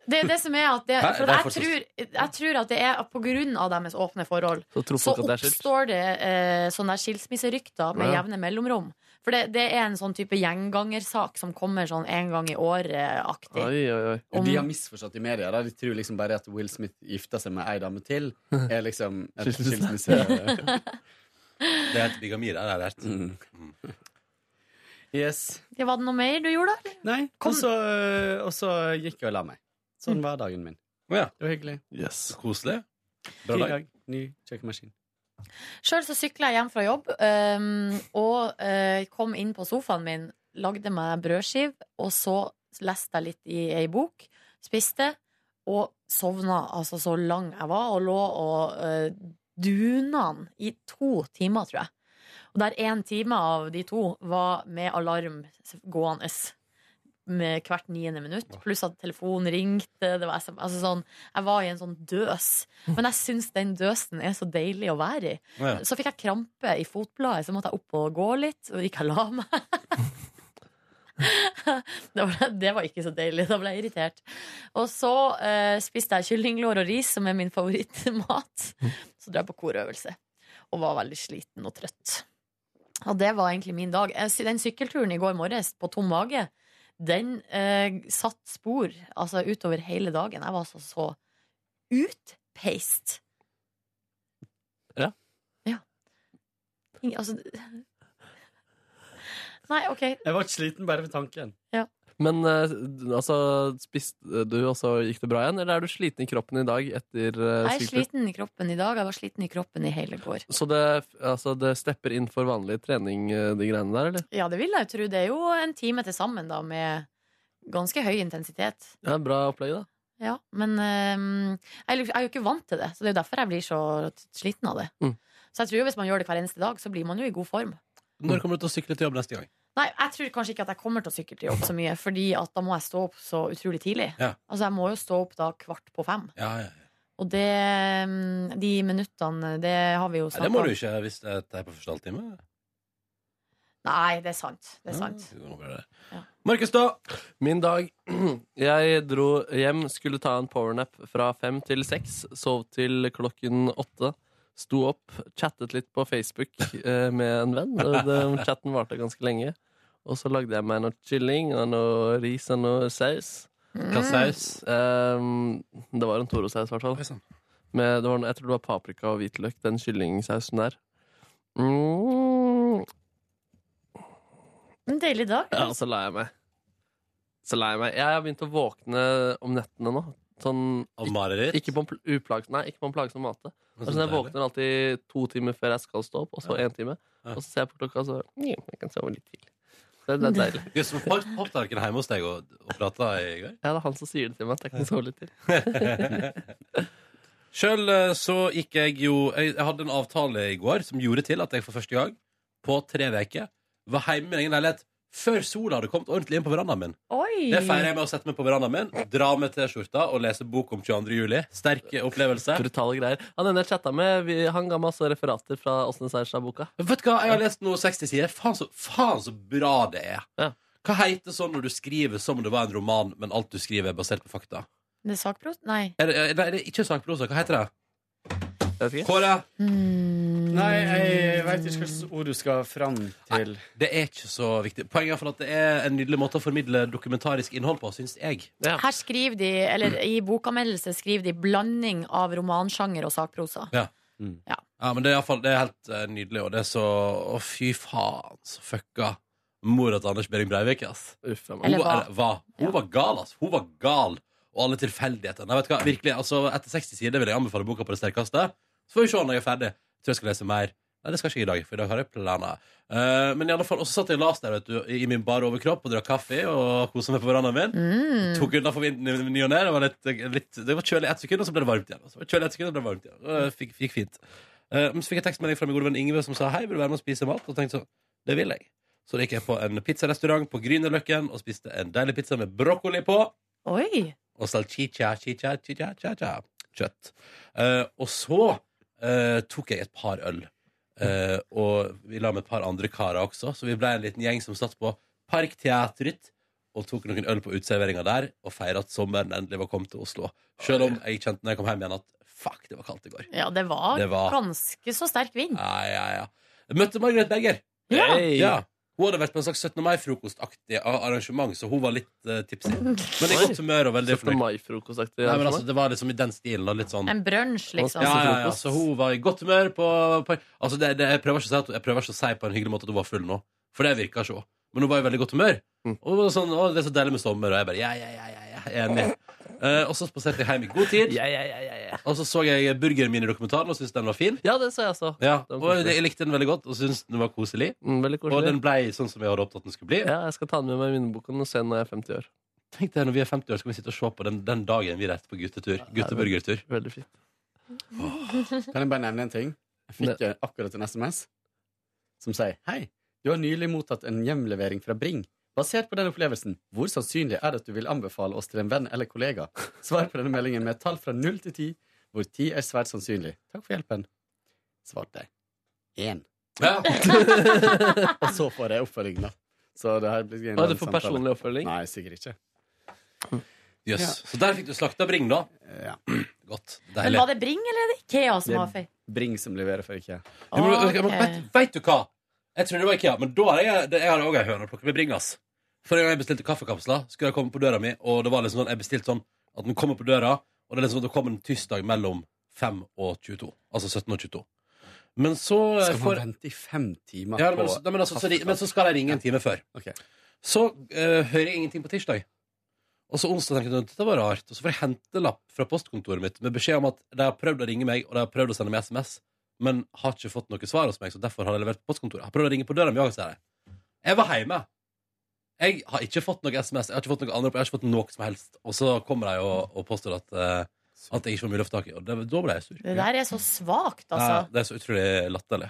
Det er det som er at det, Hæ? For Det er jeg fortsatt- tror, jeg tror at det er på grunn av deres åpne forhold. Så tror Så folk at det er skilt. oppstår det eh, sånne der skilsmisserykter med Ja. jevne mellomrom. For det, det er en sånn type gjengangersak som kommer sånn en gang i året-aktig. Oi, oi, oi. Om- De har misforstått i media. Da. De tror liksom bare at Will Smith gifta seg med ei dame til. Er liksom et Skilsmisse. skilsmisse... Det heter bigami, det har jeg lært. Mm. Yes. Ja, var det noe mer du gjorde, da? Nei, Kom. og så, og så gikk jeg og la meg. Sånn var dagen min. Oh, ja. Det var hyggelig. Yes. Koselig. Bra dag. dag. Ny kjøkkenmaskin. Sjøl så sykla jeg hjem fra jobb um, og uh, kom inn på sofaen min, lagde meg brødskiv, og så leste jeg litt i ei bok, spiste, og sovna altså så lang jeg var, og lå og uh, duna den i to timer, tror jeg. Og der én time av de to var med alarm gående. Med hvert niende minutt. Pluss at telefonen ringte. Det var SM, altså sånn, jeg var i en sånn døs. Men jeg syns den døsen er så deilig å være i. Ja. Så fikk jeg krampe i fotbladet, så måtte jeg opp og gå litt. Og gikk og la meg. det, var, det var ikke så deilig. Da ble jeg irritert. Og så eh, spiste jeg kyllinglår og ris, som er min favorittmat. Så dro jeg på korøvelse. Og var veldig sliten og trøtt. Og det var egentlig min dag. Den sykkelturen i går morges på tom mage, den eh, satt spor altså utover hele dagen. Jeg var altså så utpeist. Ja. Ja. Ingen- Altså Nei, OK. Jeg ble sliten bare ved tanken. Men eh, altså, spiste du, og så gikk det bra igjen? Eller er du sliten i kroppen i dag etter uh, Jeg er sliten i kroppen i dag. Jeg var sliten i kroppen i hele går. Så det, altså, det stepper inn for vanlig trening, eh, de greiene der, eller? Ja, det vil jeg jo tro. Det er jo en time til sammen, da, med ganske høy intensitet. Ja, Bra opplegg, da. Ja, men jo- jeg er jo ikke vant til det, så det er jo derfor jeg blir så sliten av det. Mm. Så jeg tror jo hvis man gjør det hver eneste dag, så blir man jo i god form. Når kommer du til å sykle til jobb neste gang? Nei, jeg tror kanskje ikke at jeg kommer til å sykle til jobb så mye, fordi at da må jeg stå opp så utrolig tidlig. Ja. Altså, jeg må jo stå opp da kvart på fem. Ja, ja, ja. Og det, mm, de minuttene, det har vi jo Nei, om. det må du ikke hvis det er på første halvtime. Nei, det er sant. Det er sant. Ja. Markus, da? Min dag. Jeg dro hjem, skulle ta en powernap fra fem til seks. Sov til klokken åtte. Sto opp, chattet litt på Facebook eh, med en venn. og Den chatten varte ganske lenge. Og så lagde jeg meg noe kylling og noe ris og noe saus. Hva saus? Um, det var en Toro-saus, i hvert fall. Med, det var, jeg tror det var paprika og hvitløk, den kyllingsausen der. Mm. En deilig dag. Ja, så la jeg meg. Så la jeg meg. Jeg har begynt å våkne om nettene nå. Sånn, Av mareritt? Ikke på en pl- uplag, nei, ikke på en plagsom måte. Så Altså, jeg våkner alltid to timer før jeg skal stå opp, og så én time. Og så ser jeg på klokka, og så Jeg kan sove litt til. Det, det er deilig. Jøss, så falt papptallerkenen hjemme hos deg og, og prata i går? Ja, det er han som sier det til meg, at jeg kan sove litt til. Sjøl så gikk jeg jo jeg hadde en avtale i går som gjorde til at jeg for første gang på tre uker var hjemme i min egen leilighet før sola hadde kommet ordentlig inn på verandaen min. Oi! Det feirer jeg med å sette meg på verandaen min, dra med T-skjorta og lese bok om 22. juli. Sterk opplevelse. Brutale greier. Han ene jeg chatta med, vi, han ga masse referater fra Åsne Seierstad-boka. Vet du hva, Jeg har lest noe 60 sider. Faen så, faen så bra det er. Hva heter sånn når du skriver som om det var en roman, men alt du skriver er basert på fakta? Det er sakpros? Nei. Er det, er det, er det ikke sakprosa? Hva heter det? Kåre? Nei, jeg veit ikke hvilket ord du skal fram til. Det er ikke så viktig. Poenget er for at det er en nydelig måte å formidle dokumentarisk innhold på, syns jeg. Her skriver de, eller i bokanmeldelse skriver de blanding av romansjanger og sakprosa. Ja. Ja. men det er, fall, det er helt uh, nydelig, og det er så Å, fy faen, så fucka mora til Anders Behring Breivik, ass. Hun, Eller var, hva? var, hun var gal, ass. Hun var gal. Og alle tilfeldighetene. Nei, vet du hva, virkelig, altså, etter 60 sider vil jeg anbefale boka på det sterkeste. Så får vi se når jeg er ferdig. Tror jeg skal lese mer. Nei, det skal ikke jeg i dag, for i dag har jeg planer. Uh, men i alle fall, og så satt jeg og las der vet du, i min bare overkropp og drakk kaffe og kosa meg på verandaen min. Mm. Tok unna for vinden i ny og ne. Det var, litt, litt, det var kjølig ett sekund, og så ble det varmt igjen. Og så var kjølig ett sekund, og så ble det varmt igjen. Og fikk, fikk fint. Uh, men så fikk jeg tekstmelding fra min gode venn Ingve som sa hei, vil du være med og spise mat? Og tenkte sånn, det vil jeg. Så gikk jeg på en pizzarestaurant på Grünerløkken og spiste en deilig pizza med brokkoli på. Oi! Og salchicha, chicha, chicha, chicha, kjøtt. Uh, og så eh, tok jeg et par øl. Eh, og vi la med et par andre karer også, så vi ble en liten gjeng som satt på Parkteatret og tok noen øl på uteserveringa der og feira at sommeren endelig var kommet til Oslo. Selv om jeg kjente når jeg kom hjem igjen at fuck, det var kaldt i går. Ja, det var, Det var- ganske så sterk vind. Ja, ja, ja. Jeg møtte Margaret Berger. Ja. Hey. ja. Hun hadde vært på en slags 17. mai-frokostaktig arrangement, så hun var litt uh, tipsy. Men i godt humør og veldig 17. mai-frokostaktig Nei, men altså, Det var liksom i den stilen. da, Litt sånn En brunsj, liksom. ja, ja, ja, så hun var i godt humør på, på Altså, det, det, jeg, prøver ikke å si at, jeg prøver ikke å si på en hyggelig måte at hun var full nå, for det virka ikke. Men hun var i veldig godt humør. Og hun var sånn, å, det er så deilig med sommer, og jeg bare ja, ja, ja, ja, ja jeg er enig. Uh, og så spaserte jeg hjem i god tid. Og så så jeg burgeren min i dokumentaren og syntes den var fin. Ja, det så jeg også. Ja, Den og koselig. jeg likte den veldig godt og syntes den var koselig. Mm, veldig koselig. Og den ble sånn som jeg hadde håpet at den skulle bli. Ja, jeg skal ta den med meg i minneboken og se den når jeg er 50 år. Tenk deg, Når vi er 50 år, skal vi sitte og se på den, den dagen vi reiste på guttetur. Gutteburgertur. Veldig fint. Kan jeg bare nevne en ting? Jeg fikk eh, akkurat en SMS som sier Hei, du har nylig mottatt en hjemlevering fra Bring. Basert på den opplevelsen, hvor sannsynlig er det at du vil anbefale oss til en venn eller kollega? Svar på denne meldingen med et tall fra 0 til 10, hvor tid er svært sannsynlig. Takk for hjelpen. Svarte jeg. Én. og så får jeg oppfølging, da. Så det her blir en du får samtale. personlig oppfølging? Nei, sikkert ikke. Jøss. Ja. Så der fikk du slakta Bring, da. Ja. Godt. Men var det Bring eller er det Ikea som Det var feil? er Bring som leverer for IKEA. Ja, men, Ok. men vet, vet du hva? Jeg trodde det var IKEA, men da har jeg, det- jeg òg ei høne å plukke med Bring. ass. Forrige gang jeg bestilte kaffekapsler, skulle jeg komme på døra mi, og det var liksom sånn, jeg bestilte sånn at den kommer på døra, og det er liksom at det kommer en tirsdag mellom 5 og 22. Altså 17 og 22. Men så eh, Skal man for, vente i fem timer ja, men, nei, men, altså, så, men så skal jeg ringe en time før. Okay. Så uh, hører jeg ingenting på tirsdag. Og så onsdag tenker jeg dette var rart. Og så får jeg hentelapp fra postkontoret mitt med beskjed om at de har prøvd å ringe meg, og de har prøvd å sende meg SMS, men har ikke fått noe svar hos meg, så derfor har de levert på postkontoret. Jeg har prøvd å ringe på døra mi òg, sier de. Jeg var hjemme. Jeg har ikke fått noe SMS, jeg har ikke fått noe anrop, jeg har ikke fått noe som helst. Og så kommer de og, og påstår at, eh, at jeg ikke får mulig å få tak i. Og det, da ble jeg sur. Det der er så svakt, Ja, altså. det er så utrolig latterlig.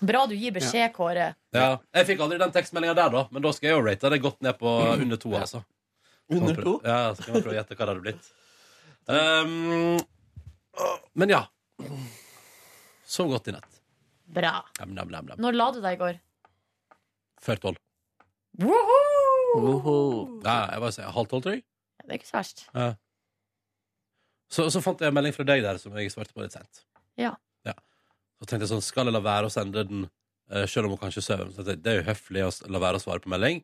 Bra du gir beskjed, Kåre. Ja, jeg fikk aldri den tekstmeldinga der, da, men da skal jeg jo rate det godt ned på under to. altså Under to? Ja, så kan vi prøve å gjette hva det hadde blitt. Um, men ja. Sov godt i natt. Bra. Nam, nam, nam, nam. Når la du deg i går? Før tolv. Woohoo! Ja, jeg bare sier halv tolv, tror jeg. Det er ikke så verst. Ja. Så, så fant jeg en melding fra deg der som jeg svarte på litt sent. Ja. Så tenkte jeg sånn, skal jeg la være å sende den uh, selv om hun kanskje sover? Så jeg, Det er jo høflig å la være å svare på melding.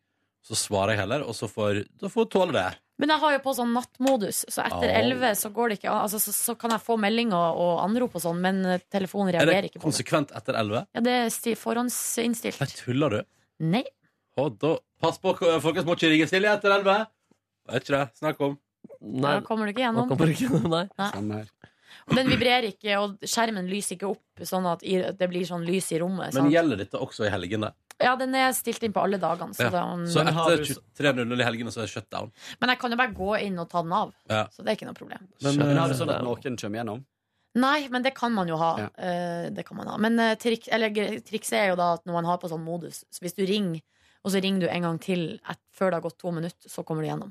Så svarer jeg heller, og så får, da får hun tåle det. Men jeg har jo på sånn nattmodus, så etter elleve 11 så går det ikke. Altså, så, så kan jeg få meldinger og anrop og sånn, men eh, telefonen Er reagerer ikke på det. Er det konsekvent etter elleve? Ja, det er forhåndsinnstilt. Nei, tuller du? Nei. Og da, pass på, folkens må ikke ringe Silje etter elleve. Vet ikke det. Snakk om. Da kommer du ikke gjennom. nei. Nei. Og den vibrerer ikke, og skjermen lyser ikke opp sånn at i- det blir sånn lys i rommet. Men sant? gjelder dette også i helgene? Ja, den er stilt inn på alle dagene. Så Ja. da, Så men, etter 23.00 i helgene så er det shutdown? men jeg kan jo bare gå inn og ta den av. Ja. Så det er ikke noe problem. Men, Men, har du eh, sånn at noen kommer gjennom? Nei, men det kan man jo ha. Eh, det kan man ha. Men eh, trik, eller, gre- trikset er jo da at når man har på sånn modus Så hvis du ringer, og så ringer du en gang til et, før det har gått to minutter, så kommer du gjennom.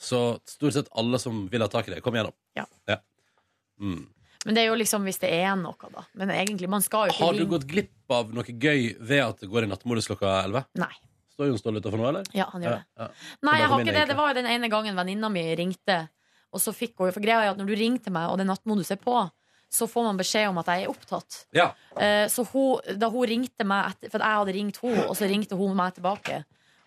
Så stort sett alle som vil ha tak i det, kom gjennom. Ja. Mm. Men det er jo liksom hvis det er noe, da. Men egentlig, man skal jo ikke Har du ringe. gått glipp av noe gøy ved at det går i nattmodus klokka 11? Nei. Står Jon Ståle utenfor nå, eller? Ja, han gjør det. Ja, ja. Nei, jeg har ikke det. egentlig. Det var jo den ene gangen venninna mi ringte, og så fikk hun For greia er at når du ringer til meg, og det nattmodus er på, så får man beskjed om at jeg er opptatt. Ja. Eh, Så hun, da hun ringte meg etter, For jeg hadde ringt henne, og så ringte hun meg tilbake.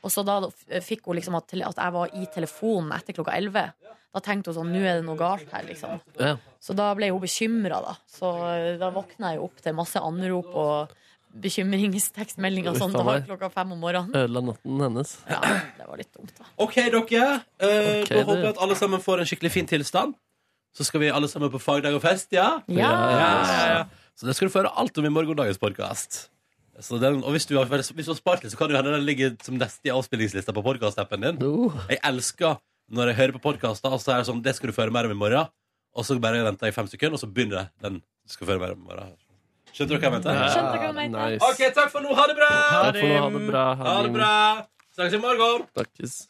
Og så da fikk hun liksom at, at jeg var i telefonen etter klokka 11. Da tenkte hun sånn Nå er det noe galt her, liksom. Ja. Så da ble hun bekymra, da. Så eh, da våkna jeg jo opp til masse anrop og bekymringstekstmeldinger og sånn da klokka fem om morgenen. Ødela natten hennes. Ja, det var litt dumt, da. OK, dere. Eh, okay, da håper jeg at alle sammen får en skikkelig fin tilstand. Så skal vi alle sammen på fagdag og fest, ja? Ja. ja, ja, ja. Så det skal du få høre alt om i morgendagens podkast. Og hvis du, har, hvis du har spart litt, så kan det hende den ligger som neste i avspillingslista på podkast-appen din. Jeg elsker når jeg hører på podkaster, og så er det sånn Det skal du føre mer om i morgen. Og så bare venter jeg i fem sekunder, og så begynner den du skal føre mer om i morgen. Skjønte dere hva jeg mente? Ja, Skjønte hva jeg mente. nice. OK, takk for nå. Ha det bra! Takk for nå. Ha det bra. Ha det bra. Snakkes i morgen.